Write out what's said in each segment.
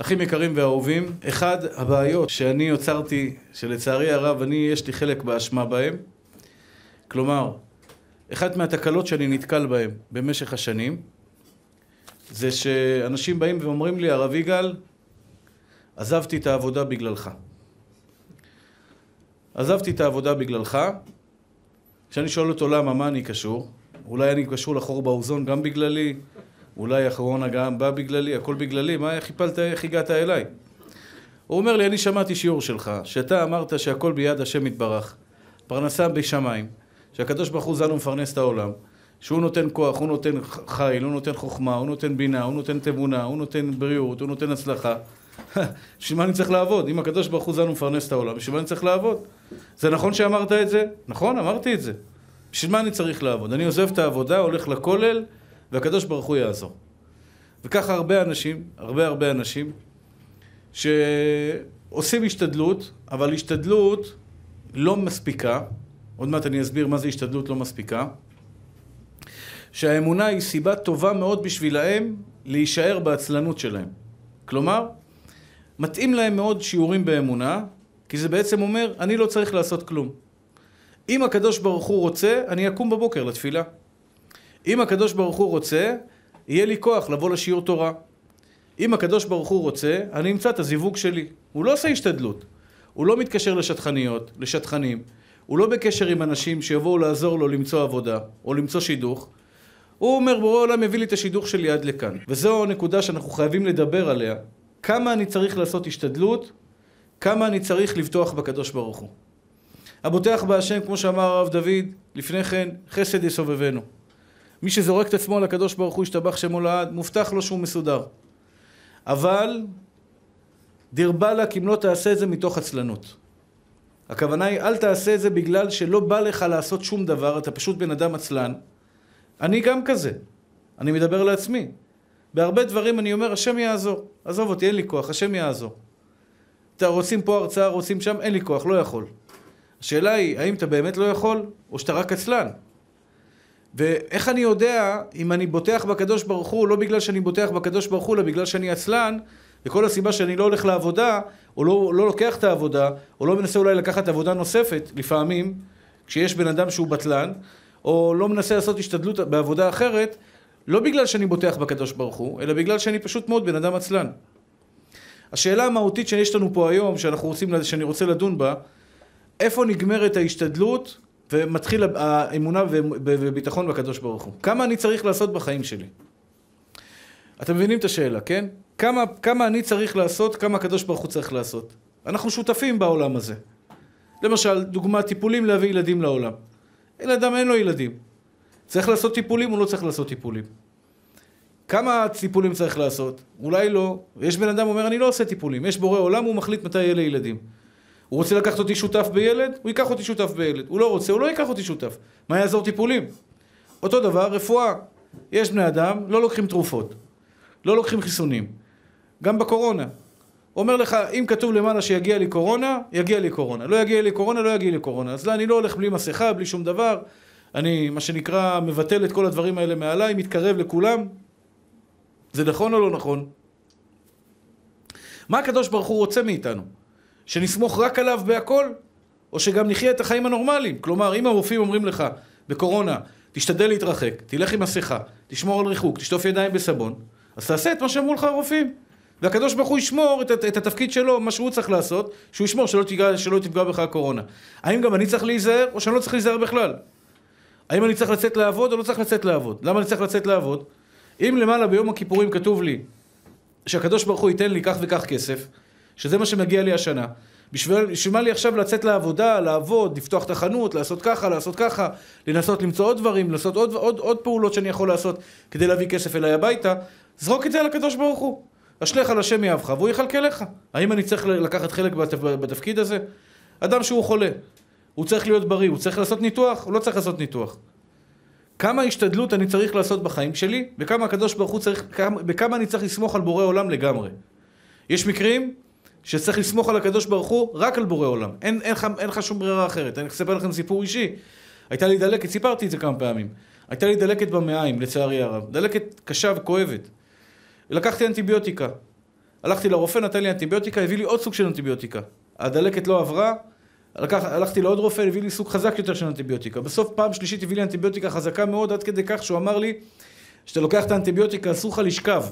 אחים יקרים ואהובים, אחד הבעיות שאני יוצרתי, שלצערי הרב אני, יש לי חלק באשמה בהם, כלומר, אחת מהתקלות שאני נתקל בהן במשך השנים, זה שאנשים באים ואומרים לי, הרב יגאל, עזבתי את העבודה בגללך. עזבתי את העבודה בגללך. כשאני שואל אותו למה, מה אני קשור? אולי אני קשור לחור באוזון גם בגללי, אולי הקורונה גם בא בגללי, הכל בגללי, מה, איך הפלת, איך הגעת אליי? הוא אומר לי, אני שמעתי שיעור שלך, שאתה אמרת שהכל ביד השם יתברך, פרנסה בשמיים, שהקדוש ברוך הוא זן ומפרנס את העולם, שהוא נותן כוח, הוא נותן חיל, הוא נותן חוכמה, הוא נותן בינה, הוא נותן תבונה, הוא נותן בריאות, הוא נותן הצלחה. בשביל מה אני צריך לעבוד? אם הקדוש ברוך הוא זן ומפרנס את העולם, בשביל מה אני צריך לעבוד? זה נכון שאמרת את זה? נכון, אמרתי את זה. בשביל מה אני צריך לעבוד? אני עוזב את העבודה, הולך לכולל, והקדוש ברוך הוא יעזור. וככה הרבה אנשים, הרבה הרבה אנשים, שעושים השתדלות, אבל השתדלות לא מספיקה, עוד מעט אני אסביר מה זה השתדלות לא מספיקה, שהאמונה היא סיבה טובה מאוד בשבילהם להישאר בעצלנות שלהם. כלומר, מתאים להם מאוד שיעורים באמונה, כי זה בעצם אומר, אני לא צריך לעשות כלום. אם הקדוש ברוך הוא רוצה, אני אקום בבוקר לתפילה. אם הקדוש ברוך הוא רוצה, יהיה לי כוח לבוא לשיעור תורה. אם הקדוש ברוך הוא רוצה, אני אמצא את הזיווג שלי. הוא לא עושה השתדלות. הוא לא מתקשר לשטחניות, לשטחנים. הוא לא בקשר עם אנשים שיבואו לעזור לו למצוא עבודה, או למצוא שידוך. הוא אומר, בורא עולם מביא לי את השידוך שלי עד לכאן. וזו הנקודה שאנחנו חייבים לדבר עליה. כמה אני צריך לעשות השתדלות, כמה אני צריך לבטוח בקדוש ברוך הוא. הבוטח בהשם, כמו שאמר הרב דוד, לפני כן, חסד יסובבנו. מי שזורק את עצמו על הקדוש ברוך הוא, ישתבח שמו לעד, מובטח לו שהוא מסודר. אבל, דיר באלק אם לא תעשה את זה מתוך עצלנות. הכוונה היא, אל תעשה את זה בגלל שלא בא לך לעשות שום דבר, אתה פשוט בן אדם עצלן. אני גם כזה. אני מדבר לעצמי. בהרבה דברים אני אומר, השם יעזור. עזוב אותי, אין לי כוח, השם יעזור. אתה רוצים פה הרצאה, רוצים שם, אין לי כוח, לא יכול. השאלה היא, האם אתה באמת לא יכול, או שאתה רק עצלן? ואיך אני יודע אם אני בוטח בקדוש ברוך הוא, לא בגלל שאני בוטח בקדוש ברוך הוא, אלא בגלל שאני עצלן, וכל הסיבה שאני לא הולך לעבודה, או לא, לא לוקח את העבודה, או לא מנסה אולי לקחת עבודה נוספת, לפעמים, כשיש בן אדם שהוא בטלן, או לא מנסה לעשות השתדלות בעבודה אחרת, לא בגלל שאני בוטח בקדוש ברוך הוא, אלא בגלל שאני פשוט מאוד בן אדם עצלן. השאלה המהותית שיש לנו פה היום, שאנחנו רוצים, שאני רוצה לדון בה, איפה נגמרת ההשתדלות ומתחיל האמונה וביטחון בקדוש ברוך הוא. כמה אני צריך לעשות בחיים שלי? אתם מבינים את השאלה, כן? כמה, כמה אני צריך לעשות, כמה הקדוש ברוך הוא צריך לעשות. אנחנו שותפים בעולם הזה. למשל, דוגמה, טיפולים להביא ילדים לעולם. אין אדם אין לו ילדים. צריך לעשות טיפולים או לא צריך לעשות טיפולים? כמה טיפולים צריך לעשות? אולי לא. יש בן אדם אומר, אני לא עושה טיפולים. יש בורא עולם, הוא מחליט מתי יהיה לי. הוא רוצה לקחת אותי שותף בילד, הוא ייקח אותי שותף בילד. הוא לא רוצה, הוא לא ייקח אותי שותף. מה יעזור טיפולים? אותו דבר, רפואה. יש בני אדם, לא לוקחים תרופות. לא לוקחים חיסונים. גם בקורונה. אומר לך, אם כתוב למעלה שיגיע לי קורונה, יגיע לי קורונה. לא יגיע לי קורונה, לא יגיע לי קורונה. אז לא, אני לא הולך בלי מסכה, בלי שום דבר. אני, מה שנקרא, מבטל את כל הדברים האלה מעליי, מתקרב לכולם. זה נכון או לא נכון? מה הקדוש ברוך הוא רוצה מאיתנו? שנסמוך רק עליו בהכל? או שגם נחיה את החיים הנורמליים? כלומר, אם הרופאים אומרים לך בקורונה, תשתדל להתרחק, תלך עם מסכה, תשמור על ריחוק, תשטוף ידיים בסבון, אז תעשה את מה שאמרו לך הרופאים. והקדוש ברוך הוא ישמור את, את, התפקיד שלו, מה שהוא צריך לעשות, שהוא ישמור שלא, תיגע, שלא תפגע בך הקורונה. האם גם אני צריך להיזהר, או שאני לא צריך להיזהר בכלל? האם אני צריך לצאת לעבוד, או לא צריך לצאת לעבוד? למה אני צריך לצאת לעבוד? אם למעלה ביום הכיפורים כתוב לי שהקדוש ברוך הוא ייתן לי כך וכך כסף, שזה מה שמגיע לי השנה, בשביל, בשביל מה לי עכשיו לצאת לעבודה, לעבוד, לפתוח את החנות, לעשות ככה, לעשות ככה, לנסות למצוא עוד דברים, לעשות עוד, עוד, עוד פעולות שאני יכול לעשות כדי להביא כסף אליי הביתה, זרוק את זה על הקדוש ברוך הוא. אשליך על השם יאהבך והוא יכלכל לך. האם אני צריך לקחת חלק בתפ... בתפקיד הזה? אדם שהוא חולה, הוא צריך להיות בריא, הוא צריך לעשות ניתוח? הוא לא צריך לעשות ניתוח. כמה השתדלות אני צריך לעשות בחיים שלי, וכמה הקדוש ברוך הוא צריך, כמה, בכמה אני צריך לסמוך על בורא עולם לגמרי. יש מקרים שצריך לסמוך על הקדוש ברוך הוא רק על בורא עולם. אין, לך שום ברירה אחרת. אני אספר לכם סיפור אישי. הייתה לי דלקת, סיפרתי את זה כמה פעמים. הייתה לי דלקת במעיים, לצערי הרב. דלקת קשה וכואבת. לקחתי אנטיביוטיקה. הלכתי לרופא, נתן לי אנטיביוטיקה, הביא לי עוד סוג של אנטיביוטיקה. הדלקת לא עברה, לקח, הלכתי לעוד רופא, הביא לי סוג חזק יותר של אנטיביוטיקה. בסוף פעם שלישית הביא לי אנטיביוטיקה חזקה מאוד, עד כדי כך שהוא אמר לי, כשאתה לוקח את האנטיביוטיקה אסור לך לשכב.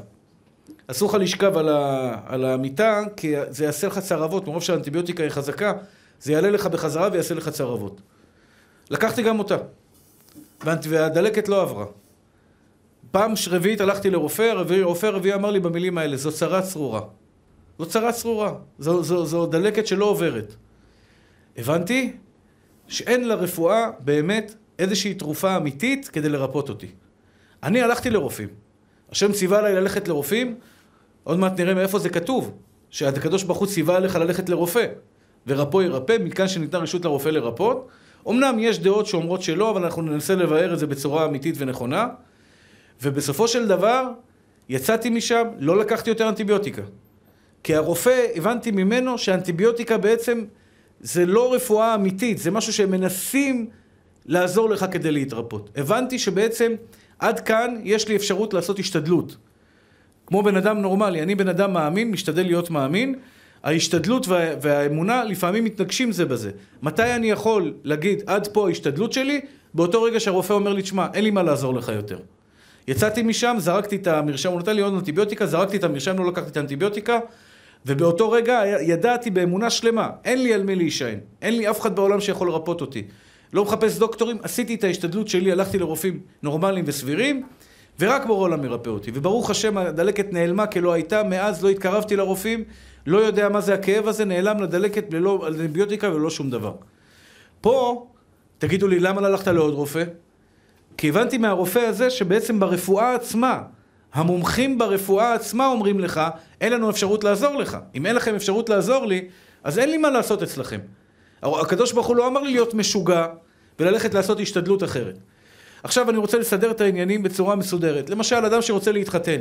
אסור לך לשכב על, ה, על המיטה, כי זה יעשה לך צרבות, מרוב שהאנטיביוטיקה היא חזקה, זה יעלה לך בחזרה ויעשה לך צרבות. לקחתי גם אותה, והדלקת לא עברה. פעם רביעית הלכתי לרופא, רופא רביעי אמר לי במילים האלה, זו צרה צרורה. זו צרה צרורה, זו, זו, זו דלקת שלא עוברת. הבנתי שאין לרפואה באמת איזושהי תרופה אמיתית כדי לרפות אותי. אני הלכתי לרופאים. השם ציווה עליי ללכת לרופאים, עוד מעט נראה מאיפה זה כתוב, שהקדוש ברוך הוא ציווה עליך ללכת לרופא. ורפו ירפא, מכאן שניתנה רשות לרופא לרפות. אמנם יש דעות שאומרות שלא, אבל אנחנו ננסה לבאר את זה בצורה אמיתית ונכונה. ובסופו של דבר, יצאתי משם, לא לקחתי יותר אנטיביוטיקה. כי הרופא, הבנתי ממנו שאנטיביוטיקה בעצם זה לא רפואה אמיתית, זה משהו שהם מנסים לעזור לך כדי להתרפות. הבנתי שבעצם עד כאן יש לי אפשרות לעשות השתדלות. כמו בן אדם נורמלי, אני בן אדם מאמין, משתדל להיות מאמין, ההשתדלות וה, והאמונה לפעמים מתנגשים זה בזה. מתי אני יכול להגיד עד פה ההשתדלות שלי? באותו רגע שהרופא אומר לי, תשמע, אין לי מה לעזור לך יותר. יצאתי משם, זרקתי את המרשם, הוא נתן לי עוד אנטיביוטיקה, זרקתי את המרשם, לא לקחתי את האנטיביוטיקה, ובאותו רגע ידעתי באמונה שלמה, אין לי על מי להישען, אין לי אף אחד בעולם שיכול לרפות אותי. לא מחפש דוקטורים, עשיתי את ההשתדלות שלי, הלכתי לרופאים נורמליים וסבירים, ורק בורא עולם מרפא אותי. וברוך השם, הדלקת נעלמה כלא הייתה, מאז לא התקרבתי לרופאים, לא יודע מה זה הכאב הזה, נעלם לדלקת ללא אנטיביוטיקה וללא שום דבר. פה, תגידו לי, למה לא הלכת לעוד רופא? כי הבנתי מהרופא הזה שבעצם ברפואה עצמה, המומחים ברפואה עצמה אומרים לך, אין לנו אפשרות לעזור לך. אם אין לכם אפשרות לעזור לי, אז אין לי מה לעשות אצלכם. הקדוש ברוך הוא לא אמר לי להיות משוגע וללכת לעשות השתדלות אחרת. עכשיו אני רוצה לסדר את העניינים בצורה מסודרת. למשל, אדם שרוצה להתחתן.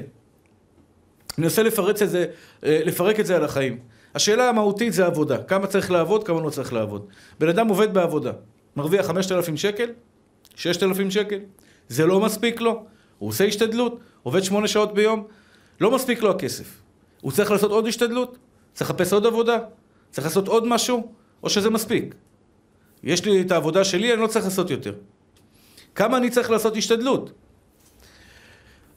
אני מנסה לפרק אה, לפרק את זה על החיים. השאלה המהותית זה עבודה. כמה צריך לעבוד, כמה לא צריך לעבוד. בן אדם עובד בעבודה, מרוויח 5,000 שקל, 6,000 שקל, זה לא מספיק לו. הוא עושה השתדלות, עובד שמונה שעות ביום, לא מספיק לו הכסף. הוא צריך לעשות עוד השתדלות? צריך לחפש עוד עבודה? צריך לעשות עוד משהו? או שזה מספיק? יש לי את העבודה שלי, אני לא צריך לעשות יותר. כמה אני צריך לעשות השתדלות?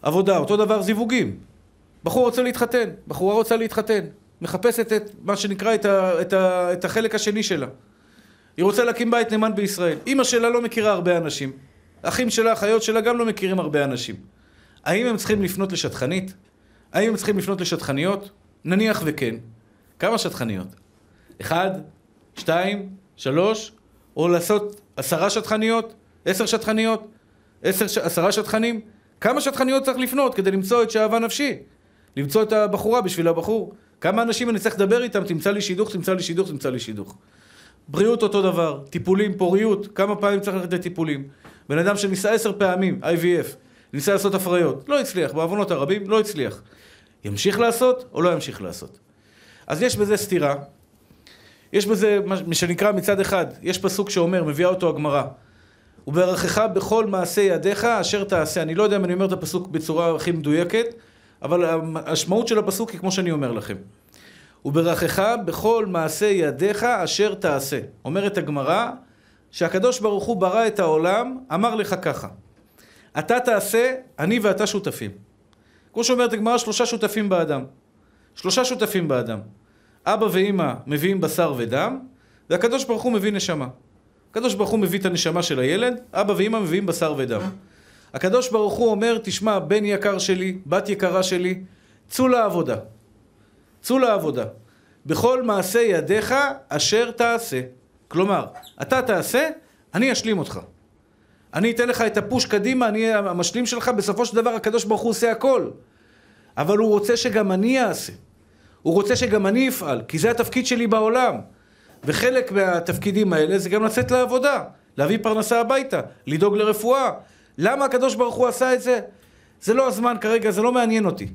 עבודה, אותו דבר זיווגים. בחור רוצה להתחתן, בחורה רוצה להתחתן, מחפשת את מה שנקרא את, ה, את, ה, את החלק השני שלה. היא רוצה להקים בית נאמן בישראל. אימא שלה לא מכירה הרבה אנשים. אחים שלה, אחיות שלה גם לא מכירים הרבה אנשים. האם הם צריכים לפנות לשטחנית? האם הם צריכים לפנות לשטחניות? נניח וכן. כמה שטחניות? אחד, שתיים, שלוש, או לעשות עשרה שטחניות? עשר שטחניות? עשר, עשרה שטחנים? כמה שטחניות צריך לפנות כדי למצוא את שאהבה נפשי? למצוא את הבחורה בשביל הבחור? כמה אנשים אני צריך לדבר איתם? תמצא לי שידוך, תמצא לי שידוך, תמצא לי שידוך. בריאות אותו דבר, טיפולים, פוריות, כמה פעמים צריך ללכת לטיפולים. בן אדם שניסה עשר פעמים, IVF, ניסה לעשות הפריות, לא הצליח, בעוונות הרבים, לא הצליח. ימשיך לעשות או לא ימשיך לעשות? אז יש בזה סתירה. יש בזה מה שנקרא מצד אחד, יש פסוק שאומר, מביאה אותו הגמרא, וברכך בכל מעשה ידיך אשר תעשה. אני לא יודע אם אני אומר את הפסוק בצורה הכי מדויקת, אבל המשמעות של הפסוק היא כמו שאני אומר לכם. וברכך בכל מעשה ידיך אשר תעשה. אומרת הגמרא, שהקדוש ברוך הוא ברא את העולם, אמר לך ככה, אתה תעשה, אני ואתה שותפים. כמו שאומרת הגמרא, שלושה שותפים באדם. שלושה שותפים באדם. אבא ואימא מביאים בשר ודם, והקדוש ברוך הוא מביא נשמה. הקדוש ברוך הוא מביא את הנשמה של הילד, אבא ואימא מביאים בשר ודם. הקדוש ברוך הוא אומר, תשמע, בן יקר שלי, בת יקרה שלי, צאו לעבודה. צאו לעבודה. בכל מעשה ידיך אשר תעשה. כלומר, אתה תעשה, אני אשלים אותך. אני אתן לך את הפוש קדימה, אני אהיה המשלים שלך, בסופו של דבר הקדוש ברוך הוא עושה הכל. אבל הוא רוצה שגם אני אעשה. הוא רוצה שגם אני אפעל, כי זה התפקיד שלי בעולם. וחלק מהתפקידים האלה זה גם לצאת לעבודה, להביא פרנסה הביתה, לדאוג לרפואה. למה הקדוש ברוך הוא עשה את זה? זה לא הזמן כרגע, זה לא מעניין אותי.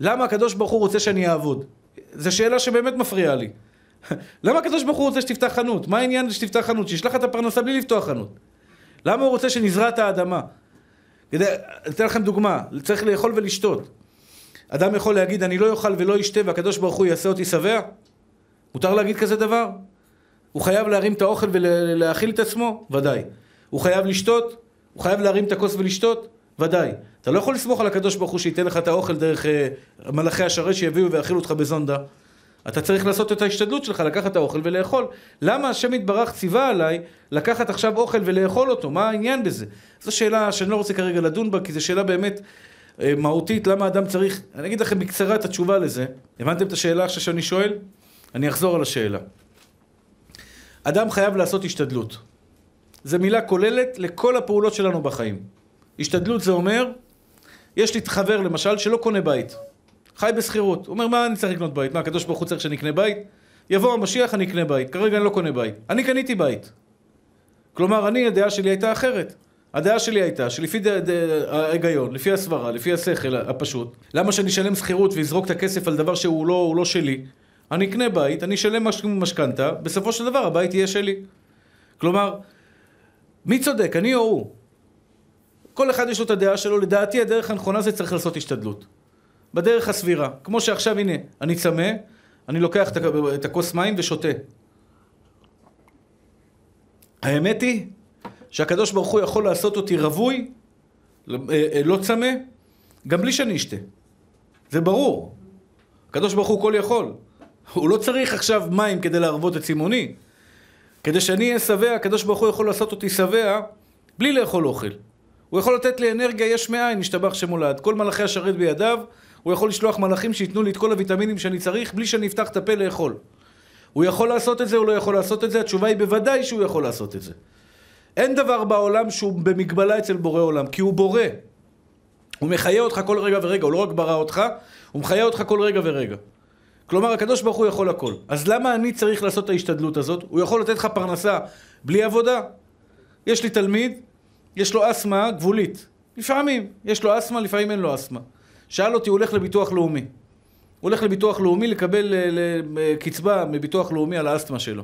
למה הקדוש ברוך הוא רוצה שאני אעבוד? זו שאלה שבאמת מפריעה לי. למה הקדוש ברוך הוא רוצה שתפתח חנות? מה העניין שתפתח חנות? שישלח את הפרנסה בלי לפתוח חנות. למה הוא רוצה שנזרע את האדמה? כדי, אתן לכם דוגמה, צריך לאכול ולשתות. אדם יכול להגיד, אני לא אוכל ולא אשתה והקדוש ברוך הוא יעשה אותי שבע? מותר להגיד כזה דבר? הוא חייב להרים את האוכל ולהאכיל את עצמו? ודאי. הוא חייב לשתות? הוא חייב להרים את הכוס ולשתות? ודאי. אתה לא יכול לסמוך על הקדוש ברוך הוא שייתן לך את האוכל דרך uh, מלאכי השרת שיביאו ויאכילו אותך בזונדה. אתה צריך לעשות את ההשתדלות שלך, לקחת את האוכל ולאכול. למה השם יתברך ציווה עליי לקחת עכשיו אוכל ולאכול אותו? מה העניין בזה? זו שאלה שאני לא רוצה כרגע לדון בה, כי זו שאלה באמת אה, מהותית, למה אדם צריך... אני אגיד לכם בקצרה את התשובה לזה. הבנתם את השאלה עכשיו שאני שואל? אני אחזור על השאלה. אדם חייב לעשות השתדלות. זו מילה כוללת לכל הפעולות שלנו בחיים. השתדלות זה אומר, יש לי חבר למשל שלא קונה בית. חי בשכירות. הוא אומר, מה אני צריך לקנות בית? מה, הקדוש ברוך הוא צריך שאני אקנה בית? יבוא המשיח, אני אקנה בית. כרגע אני לא קונה בית. אני קניתי בית. כלומר, אני, הדעה שלי הייתה אחרת. הדעה שלי הייתה שלפי ד... ד... ההיגיון, לפי הסברה, לפי השכל הפשוט, למה שאני אשלם שכירות ואזרוק את הכסף על דבר שהוא לא, לא שלי? אני אקנה בית, אני אשלם מש... משכנתה, בסופו של דבר הבית יהיה שלי. כלומר, מי צודק, אני או הוא? כל אחד יש לו את הדעה שלו, לדעתי הדרך הנכונה זה צריך לעשות השתדלות. בדרך הסבירה. כמו שעכשיו, הנה, אני צמא, אני לוקח את הכוס מים ושותה. האמת היא שהקדוש ברוך הוא יכול לעשות אותי רווי, אה, אה, לא צמא, גם בלי שאני אשתה. זה ברור. הקדוש ברוך הוא כל יכול. הוא לא צריך עכשיו מים כדי להרוות את צימוני. כדי שאני אהיה שבע, הקדוש ברוך הוא יכול לעשות אותי שבע בלי לאכול אוכל. הוא יכול לתת לי אנרגיה יש מאין, משתבח שמולד. כל מלאכי השרת בידיו, הוא יכול לשלוח מלאכים שייתנו לי את כל הוויטמינים שאני צריך בלי שאני אפתח את הפה לאכול. הוא יכול לעשות את זה, הוא לא יכול לעשות את זה? התשובה היא בוודאי שהוא יכול לעשות את זה. אין דבר בעולם שהוא במגבלה אצל בורא עולם, כי הוא בורא. הוא מחיה אותך כל רגע ורגע, הוא לא רק ברא אותך, הוא מחיה אותך כל רגע ורגע. כלומר, הקדוש ברוך הוא יכול הכל. אז למה אני צריך לעשות את ההשתדלות הזאת? הוא יכול לתת לך פרנסה בלי עבודה. יש לי תלמיד, יש לו אסתמה גבולית. לפעמים יש לו אסתמה, לפעמים אין לו אסתמה. שאל אותי, הוא הולך לביטוח לאומי. הוא הולך לביטוח לאומי לקבל אה, אה, קצבה מביטוח לאומי על האסתמה שלו.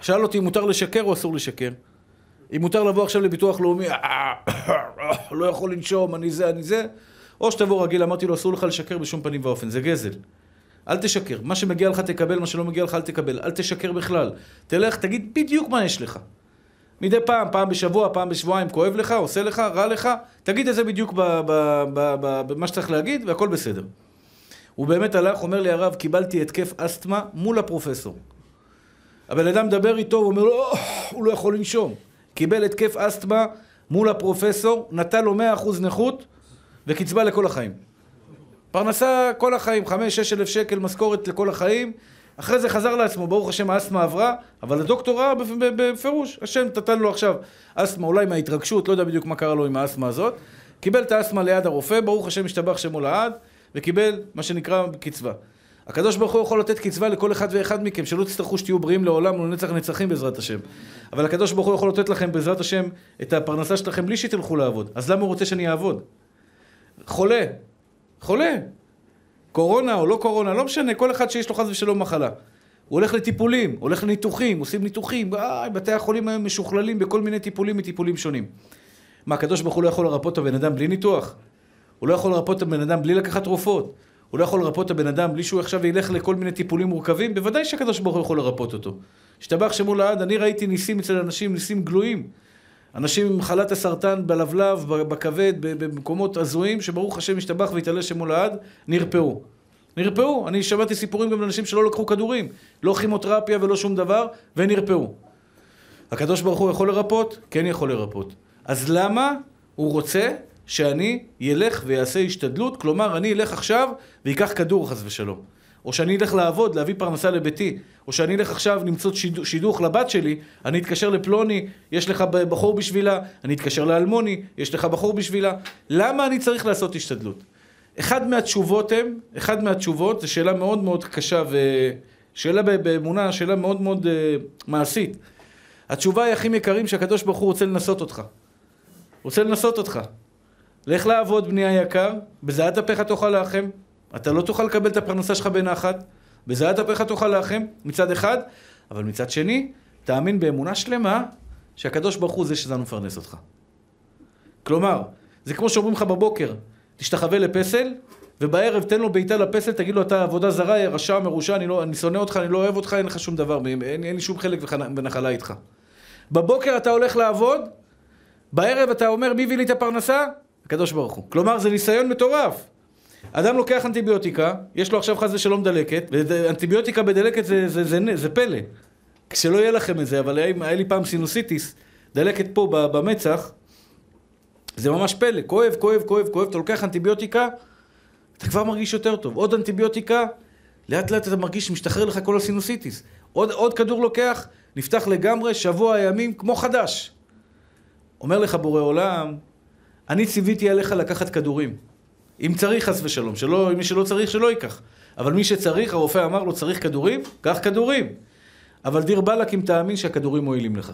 שאל אותי אם מותר לשקר או אסור לשקר. אם מותר לבוא עכשיו לביטוח לאומי, אה, לא יכול לנשום, אני זה, אני זה, או שתבוא רגיל, אמרתי לו, אסור לך לשקר בשום פנים ואופן, זה גזל. אל תשקר. מה שמגיע לך תקבל, מה שלא מגיע לך אל תקבל. אל תשקר בכלל. תלך, תגיד בדיוק מה יש לך. מדי פעם, פעם בשבוע, פעם בשבועיים, כואב לך, עושה לך, רע לך, תגיד את זה בדיוק במה שצריך להגיד, והכל בסדר. הוא באמת הלך, אומר לי הרב, קיבלתי התקף אסתמה מול הפרופסור. הבן אדם מדבר איתו, הוא אומר לו, הוא לא יכול לנשום. קיבל התקף אסתמה מול הפרופסור, נתן לו 100% נכות וקצבה לכל החיים. פרנסה כל החיים, 5-6 אלף שקל משכורת לכל החיים, אחרי זה חזר לעצמו, ברוך השם האסתמה עברה, אבל הדוקטור ראה בפירוש, השם נתן לו עכשיו אסתמה, אולי מההתרגשות, לא יודע בדיוק מה קרה לו עם האסתמה הזאת, קיבל את האסתמה ליד הרופא, ברוך השם השתבח שמו לעד, וקיבל מה שנקרא קצבה. הקדוש ברוך הוא יכול לתת קצבה לכל אחד ואחד מכם, שלא תצטרכו שתהיו בריאים לעולם ולנצח נצחים בעזרת השם. אבל הקדוש ברוך הוא יכול לתת לכם בעזרת השם את הפרנסה שלכם בלי שתלכו לעבוד. אז למה הוא רוצה שאני אעבוד? חולה, חולה. קורונה או לא קורונה, לא משנה, כל אחד שיש לו חס ושלום מחלה. הוא הולך לטיפולים, הולך לניתוחים, עושים ניתוחים, אה, בתי החולים היום משוכללים בכל מיני טיפולים מטיפולים שונים. מה, הקדוש ברוך הוא לא יכול לרפות את הבן אדם בלי ניתוח? הוא לא יכול לרפות את הבן אדם בלי לקחת תרופות? הוא לא יכול לרפות את הבן אדם בלי שהוא עכשיו ילך לכל מיני טיפולים מורכבים? בוודאי שהקדוש ברוך הוא יכול לרפות אותו. השתבח שמו לעד, אני ראיתי ניסים אצל אנשים, ניסים גלויים. אנשים עם מחלת הסרטן בלבלב, בכבד, במקומות הזויים, שברוך השם השתבח והתעלה שמו לעד, נרפאו. נרפאו. אני שמעתי סיפורים גם לאנשים שלא לקחו כדורים. לא כימותרפיה ולא שום דבר, ונרפאו. הקדוש ברוך הוא יכול לרפות? כן יכול לרפות. אז למה הוא רוצה שאני ילך ויעשה השתדלות? כלומר, אני אלך עכשיו ויקח כדור חס ושלום. או שאני אלך לעבוד, להביא פרנסה לביתי, או שאני אלך עכשיו למצוא שידוך לבת שלי, אני אתקשר לפלוני, יש לך בחור בשבילה, אני אתקשר לאלמוני, יש לך בחור בשבילה. למה אני צריך לעשות השתדלות? אחד מהתשובות הם, אחד מהתשובות, זו שאלה מאוד מאוד קשה ושאלה באמונה, שאלה מאוד מאוד uh, מעשית. התשובה היא, אחים יקרים, שהקדוש ברוך הוא רוצה לנסות אותך. רוצה לנסות אותך. לך לעבוד, בני היקר, בזיעת אפיך תאכל לחם. אתה לא תוכל לקבל את הפרנסה שלך בנחת, בזיעת אפיך תאכל לחם, מצד אחד, אבל מצד שני, תאמין באמונה שלמה שהקדוש ברוך הוא זה שזה מפרנס אותך. כלומר, זה כמו שאומרים לך בבוקר, תשתחווה לפסל, ובערב תן לו בעיטה לפסל, תגיד לו, אתה עבודה זרה, רשע, מרושע, אני, לא, אני שונא אותך, אני לא אוהב אותך, אין לך שום דבר, אין, אין לי שום חלק ונחלה איתך. בבוקר אתה הולך לעבוד, בערב אתה אומר, מי הביא לי את הפרנסה? הקדוש ברוך הוא. כלומר, זה ניסיון מטורף. אדם לוקח אנטיביוטיקה, יש לו עכשיו חס ושלום דלקת, ואנטיביוטיקה בדלקת זה, זה, זה, זה, זה פלא. כשלא יהיה לכם את זה, אבל היה, היה לי פעם סינוסיטיס, דלקת פה במצח, זה ממש פלא, כואב, כואב, כואב, כואב, אתה לוקח אנטיביוטיקה, אתה כבר מרגיש יותר טוב. עוד אנטיביוטיקה, לאט לאט אתה מרגיש שמשתחרר לך כל הסינוסיטיס. עוד, עוד כדור לוקח, נפתח לגמרי, שבוע ימים, כמו חדש. אומר לך בורא עולם, אני ציוויתי עליך לקחת כדורים. אם צריך, חס ושלום. שלא, מי שלא צריך, שלא ייקח. אבל מי שצריך, הרופא אמר לו, צריך כדורים? קח כדורים. אבל דיר באלק אם תאמין שהכדורים מועילים לך.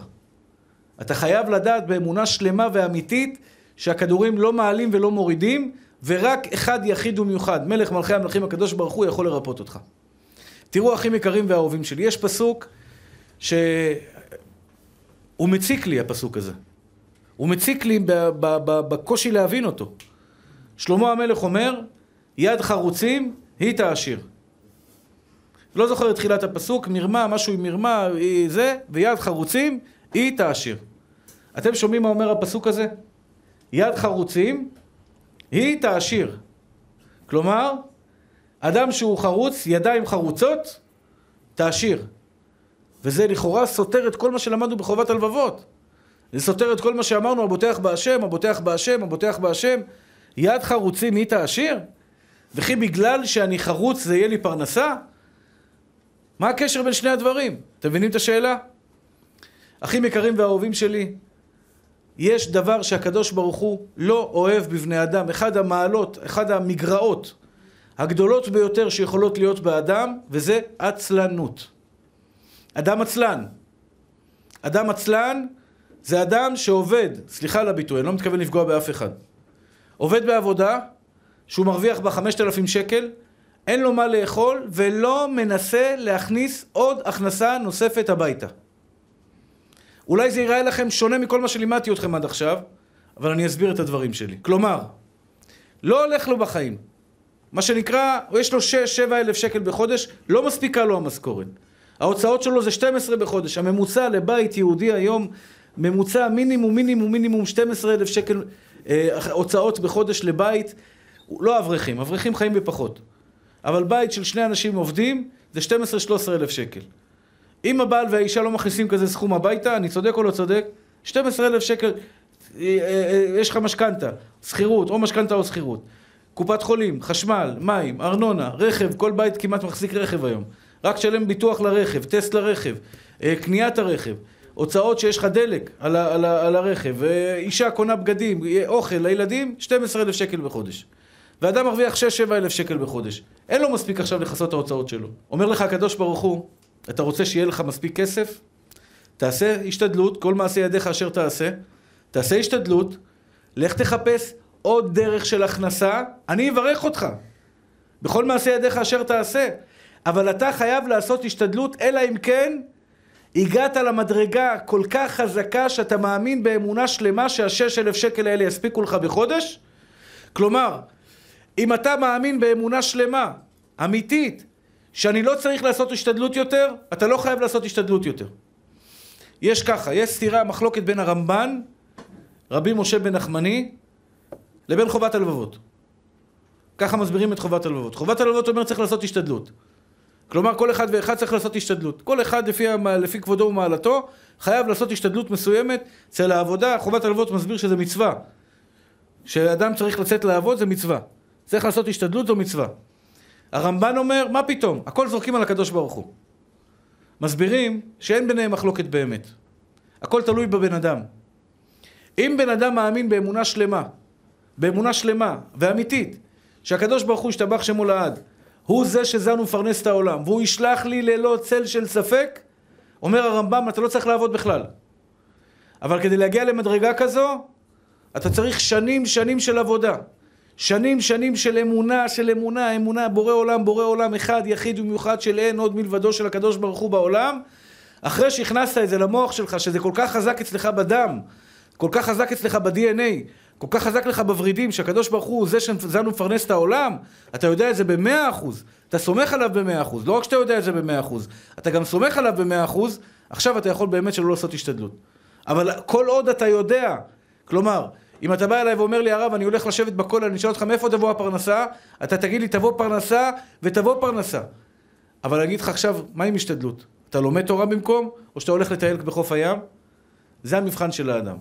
אתה חייב לדעת באמונה שלמה ואמיתית שהכדורים לא מעלים ולא מורידים, ורק אחד יחיד ומיוחד, מלך מלכי המלכים הקדוש ברוך הוא יכול לרפות אותך. תראו אחים יקרים ואהובים שלי, יש פסוק שהוא מציק לי הפסוק הזה. הוא מציק לי בקושי להבין אותו. שלמה המלך אומר, יד חרוצים היא תעשיר. לא זוכר את תחילת הפסוק, מרמה, משהו עם מרמה, זה, ויד חרוצים היא תעשיר. אתם שומעים מה אומר הפסוק הזה? יד חרוצים היא תעשיר. כלומר, אדם שהוא חרוץ, ידיים חרוצות, תעשיר. וזה לכאורה סותר את כל מה שלמדנו בחובת הלבבות. זה סותר את כל מה שאמרנו, הבוטח בהשם, הבוטח בהשם, הבוטח בהשם. יד חרוצים היא תעשיר? וכי בגלל שאני חרוץ זה יהיה לי פרנסה? מה הקשר בין שני הדברים? אתם מבינים את השאלה? אחים יקרים ואהובים שלי, יש דבר שהקדוש ברוך הוא לא אוהב בבני אדם. אחד המעלות, אחד המגרעות הגדולות ביותר שיכולות להיות באדם, וזה עצלנות. אדם עצלן. אדם עצלן זה אדם שעובד, סליחה על הביטוי, אני לא מתכוון לפגוע באף אחד. עובד בעבודה שהוא מרוויח בה 5,000 שקל, אין לו מה לאכול ולא מנסה להכניס עוד הכנסה נוספת הביתה. אולי זה ייראה לכם שונה מכל מה שלימדתי אתכם עד עכשיו, אבל אני אסביר את הדברים שלי. כלומר, לא הולך לו בחיים. מה שנקרא, יש לו 6-7 אלף שקל בחודש, לא מספיקה לו המשכורת. ההוצאות שלו זה 12 בחודש. הממוצע לבית יהודי היום, ממוצע מינימום, מינימום, מינימום 12 אלף שקל הוצאות בחודש לבית. לא אברכים, אברכים חיים בפחות. אבל בית של שני אנשים עובדים זה 12-13 אלף שקל. אם הבעל והאישה לא מכניסים כזה סכום הביתה, אני צודק או לא צודק? 12 אלף שקל, אה, אה, אה, יש לך משכנתה, שכירות, או משכנתה או שכירות. קופת חולים, חשמל, מים, ארנונה, רכב, כל בית כמעט מחזיק רכב היום. רק תשלם ביטוח לרכב, טסט לרכב, קניית הרכב, הוצאות שיש לך דלק על, על, על הרכב, אישה קונה בגדים, אוכל לילדים, 12 אלף שקל בחודש. ואדם מרוויח 6-7 אלף שקל בחודש. אין לו מספיק עכשיו לכסות את ההוצאות שלו. אומר לך הקדוש ברוך הוא, אתה רוצה שיהיה לך מספיק כסף? תעשה השתדלות, כל מעשה ידיך אשר תעשה. תעשה השתדלות, לך תחפש עוד דרך של הכנסה, אני אברך אותך. בכל מעשה ידיך אשר תעשה. אבל אתה חייב לעשות השתדלות, אלא אם כן הגעת למדרגה כל כך חזקה שאתה מאמין באמונה שלמה שהשש אלף שקל האלה יספיקו לך בחודש? כלומר, אם אתה מאמין באמונה שלמה, אמיתית, שאני לא צריך לעשות השתדלות יותר, אתה לא חייב לעשות השתדלות יותר. יש ככה, יש סתירה, מחלוקת בין הרמב"ן, רבי משה בן נחמני, לבין חובת הלבבות. ככה מסבירים את חובת הלבבות. חובת הלבבות אומר צריך לעשות השתדלות. כלומר, כל אחד ואחד צריך לעשות השתדלות. כל אחד לפי, לפי כבודו ומעלתו חייב לעשות השתדלות מסוימת. אצל העבודה, חובת הלבבות מסביר שזה מצווה. שאדם צריך לצאת לעבוד זה מצווה. צריך לעשות השתדלות זו מצווה. הרמב"ן אומר, מה פתאום? הכל זורקים על הקדוש ברוך הוא. מסבירים שאין ביניהם מחלוקת באמת. הכל תלוי בבן אדם. אם בן אדם מאמין באמונה שלמה, באמונה שלמה ואמיתית, שהקדוש ברוך הוא ישתבח שמו לעד, הוא זה שזן ומפרנס את העולם, והוא ישלח לי ללא צל של ספק, אומר הרמב"ם, אתה לא צריך לעבוד בכלל. אבל כדי להגיע למדרגה כזו, אתה צריך שנים שנים של עבודה. שנים שנים של אמונה, של אמונה, אמונה, בורא עולם, בורא עולם אחד, יחיד ומיוחד של אין עוד מלבדו של הקדוש ברוך הוא בעולם, אחרי שהכנסת את זה למוח שלך, שזה כל כך חזק אצלך בדם, כל כך חזק אצלך ב-DNA, כל כך חזק לך בוורידים, שהקדוש ברוך הוא זה שזנו מפרנס את העולם, אתה יודע את זה במאה אחוז, אתה סומך עליו במאה אחוז, לא רק שאתה יודע את זה במאה אחוז, אתה גם סומך עליו במאה אחוז, עכשיו אתה יכול באמת שלא לעשות השתדלות. אבל כל עוד אתה יודע, כלומר, אם אתה בא אליי ואומר לי, הרב, אני הולך לשבת בכולל, אני אשאל אותך מאיפה תבוא הפרנסה, אתה תגיד לי, תבוא פרנסה ותבוא פרנסה. אבל אני אגיד לך עכשיו, מה עם השתדלות? אתה לומד תורה במקום, או שאתה הולך לטייל בחוף הים? זה המבחן של האדם.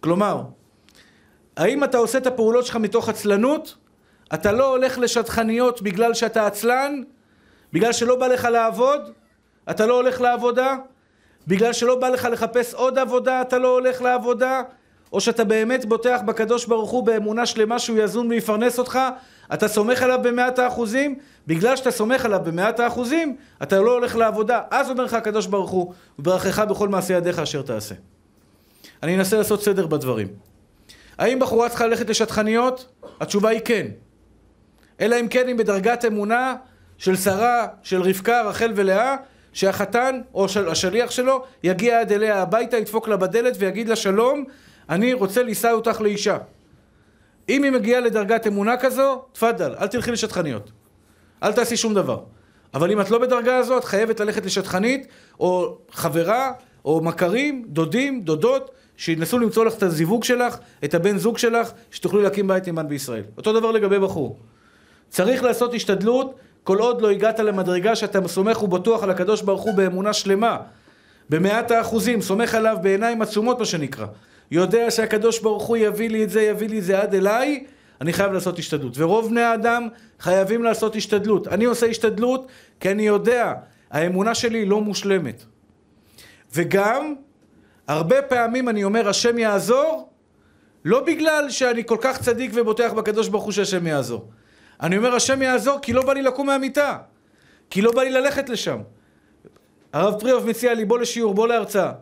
כלומר, האם אתה עושה את הפעולות שלך מתוך עצלנות? אתה לא הולך לשטחניות בגלל שאתה עצלן? בגלל שלא בא לך לעבוד? אתה לא הולך לעבודה? בגלל שלא בא לך לחפש עוד עבודה אתה לא הולך לעבודה? או שאתה באמת בוטח בקדוש ברוך הוא באמונה שלמה שהוא יזון ויפרנס אותך? אתה סומך עליו במאת האחוזים? בגלל שאתה סומך עליו במאת האחוזים, אתה לא הולך לעבודה. אז אומר לך הקדוש ברוך הוא, וברכך בכל מעשה ידיך אשר תעשה. אני אנסה לעשות סדר בדברים. האם בחורה צריכה ללכת לשטחניות? התשובה היא כן. אלא אם כן היא בדרגת אמונה של שרה, של רבקה, רחל ולאה, שהחתן או של, השליח שלו יגיע עד אליה הביתה, ידפוק לה בדלת ויגיד לה שלום, אני רוצה לישא אותך לאישה. אם היא מגיעה לדרגת אמונה כזו, תפאדל, אל תלכי לשטחניות. אל תעשי שום דבר. אבל אם את לא בדרגה הזו, את חייבת ללכת לשטחנית, או חברה, או מכרים, דודים, דודות, שינסו למצוא לך את הזיווג שלך, את הבן זוג שלך, שתוכלו להקים בית נאמן בישראל. אותו דבר לגבי בחור. צריך לעשות השתדלות כל עוד לא הגעת למדרגה שאתה סומך ובטוח על הקדוש ברוך הוא באמונה שלמה. במאת האחוזים, סומך עליו בעיניים עצומות מה שנקרא. יודע שהקדוש ברוך הוא יביא לי את זה, יביא לי את זה עד אליי, אני חייב לעשות השתדלות. ורוב בני האדם חייבים לעשות השתדלות. אני עושה השתדלות כי אני יודע, האמונה שלי לא מושלמת. וגם, הרבה פעמים אני אומר השם יעזור, לא בגלל שאני כל כך צדיק ובוטח בקדוש ברוך הוא שהשם יעזור. אני אומר השם יעזור כי לא בא לי לקום מהמיטה, כי לא בא לי ללכת לשם. הרב פריאוף מציע לי בוא לשיעור, בוא להרצאה.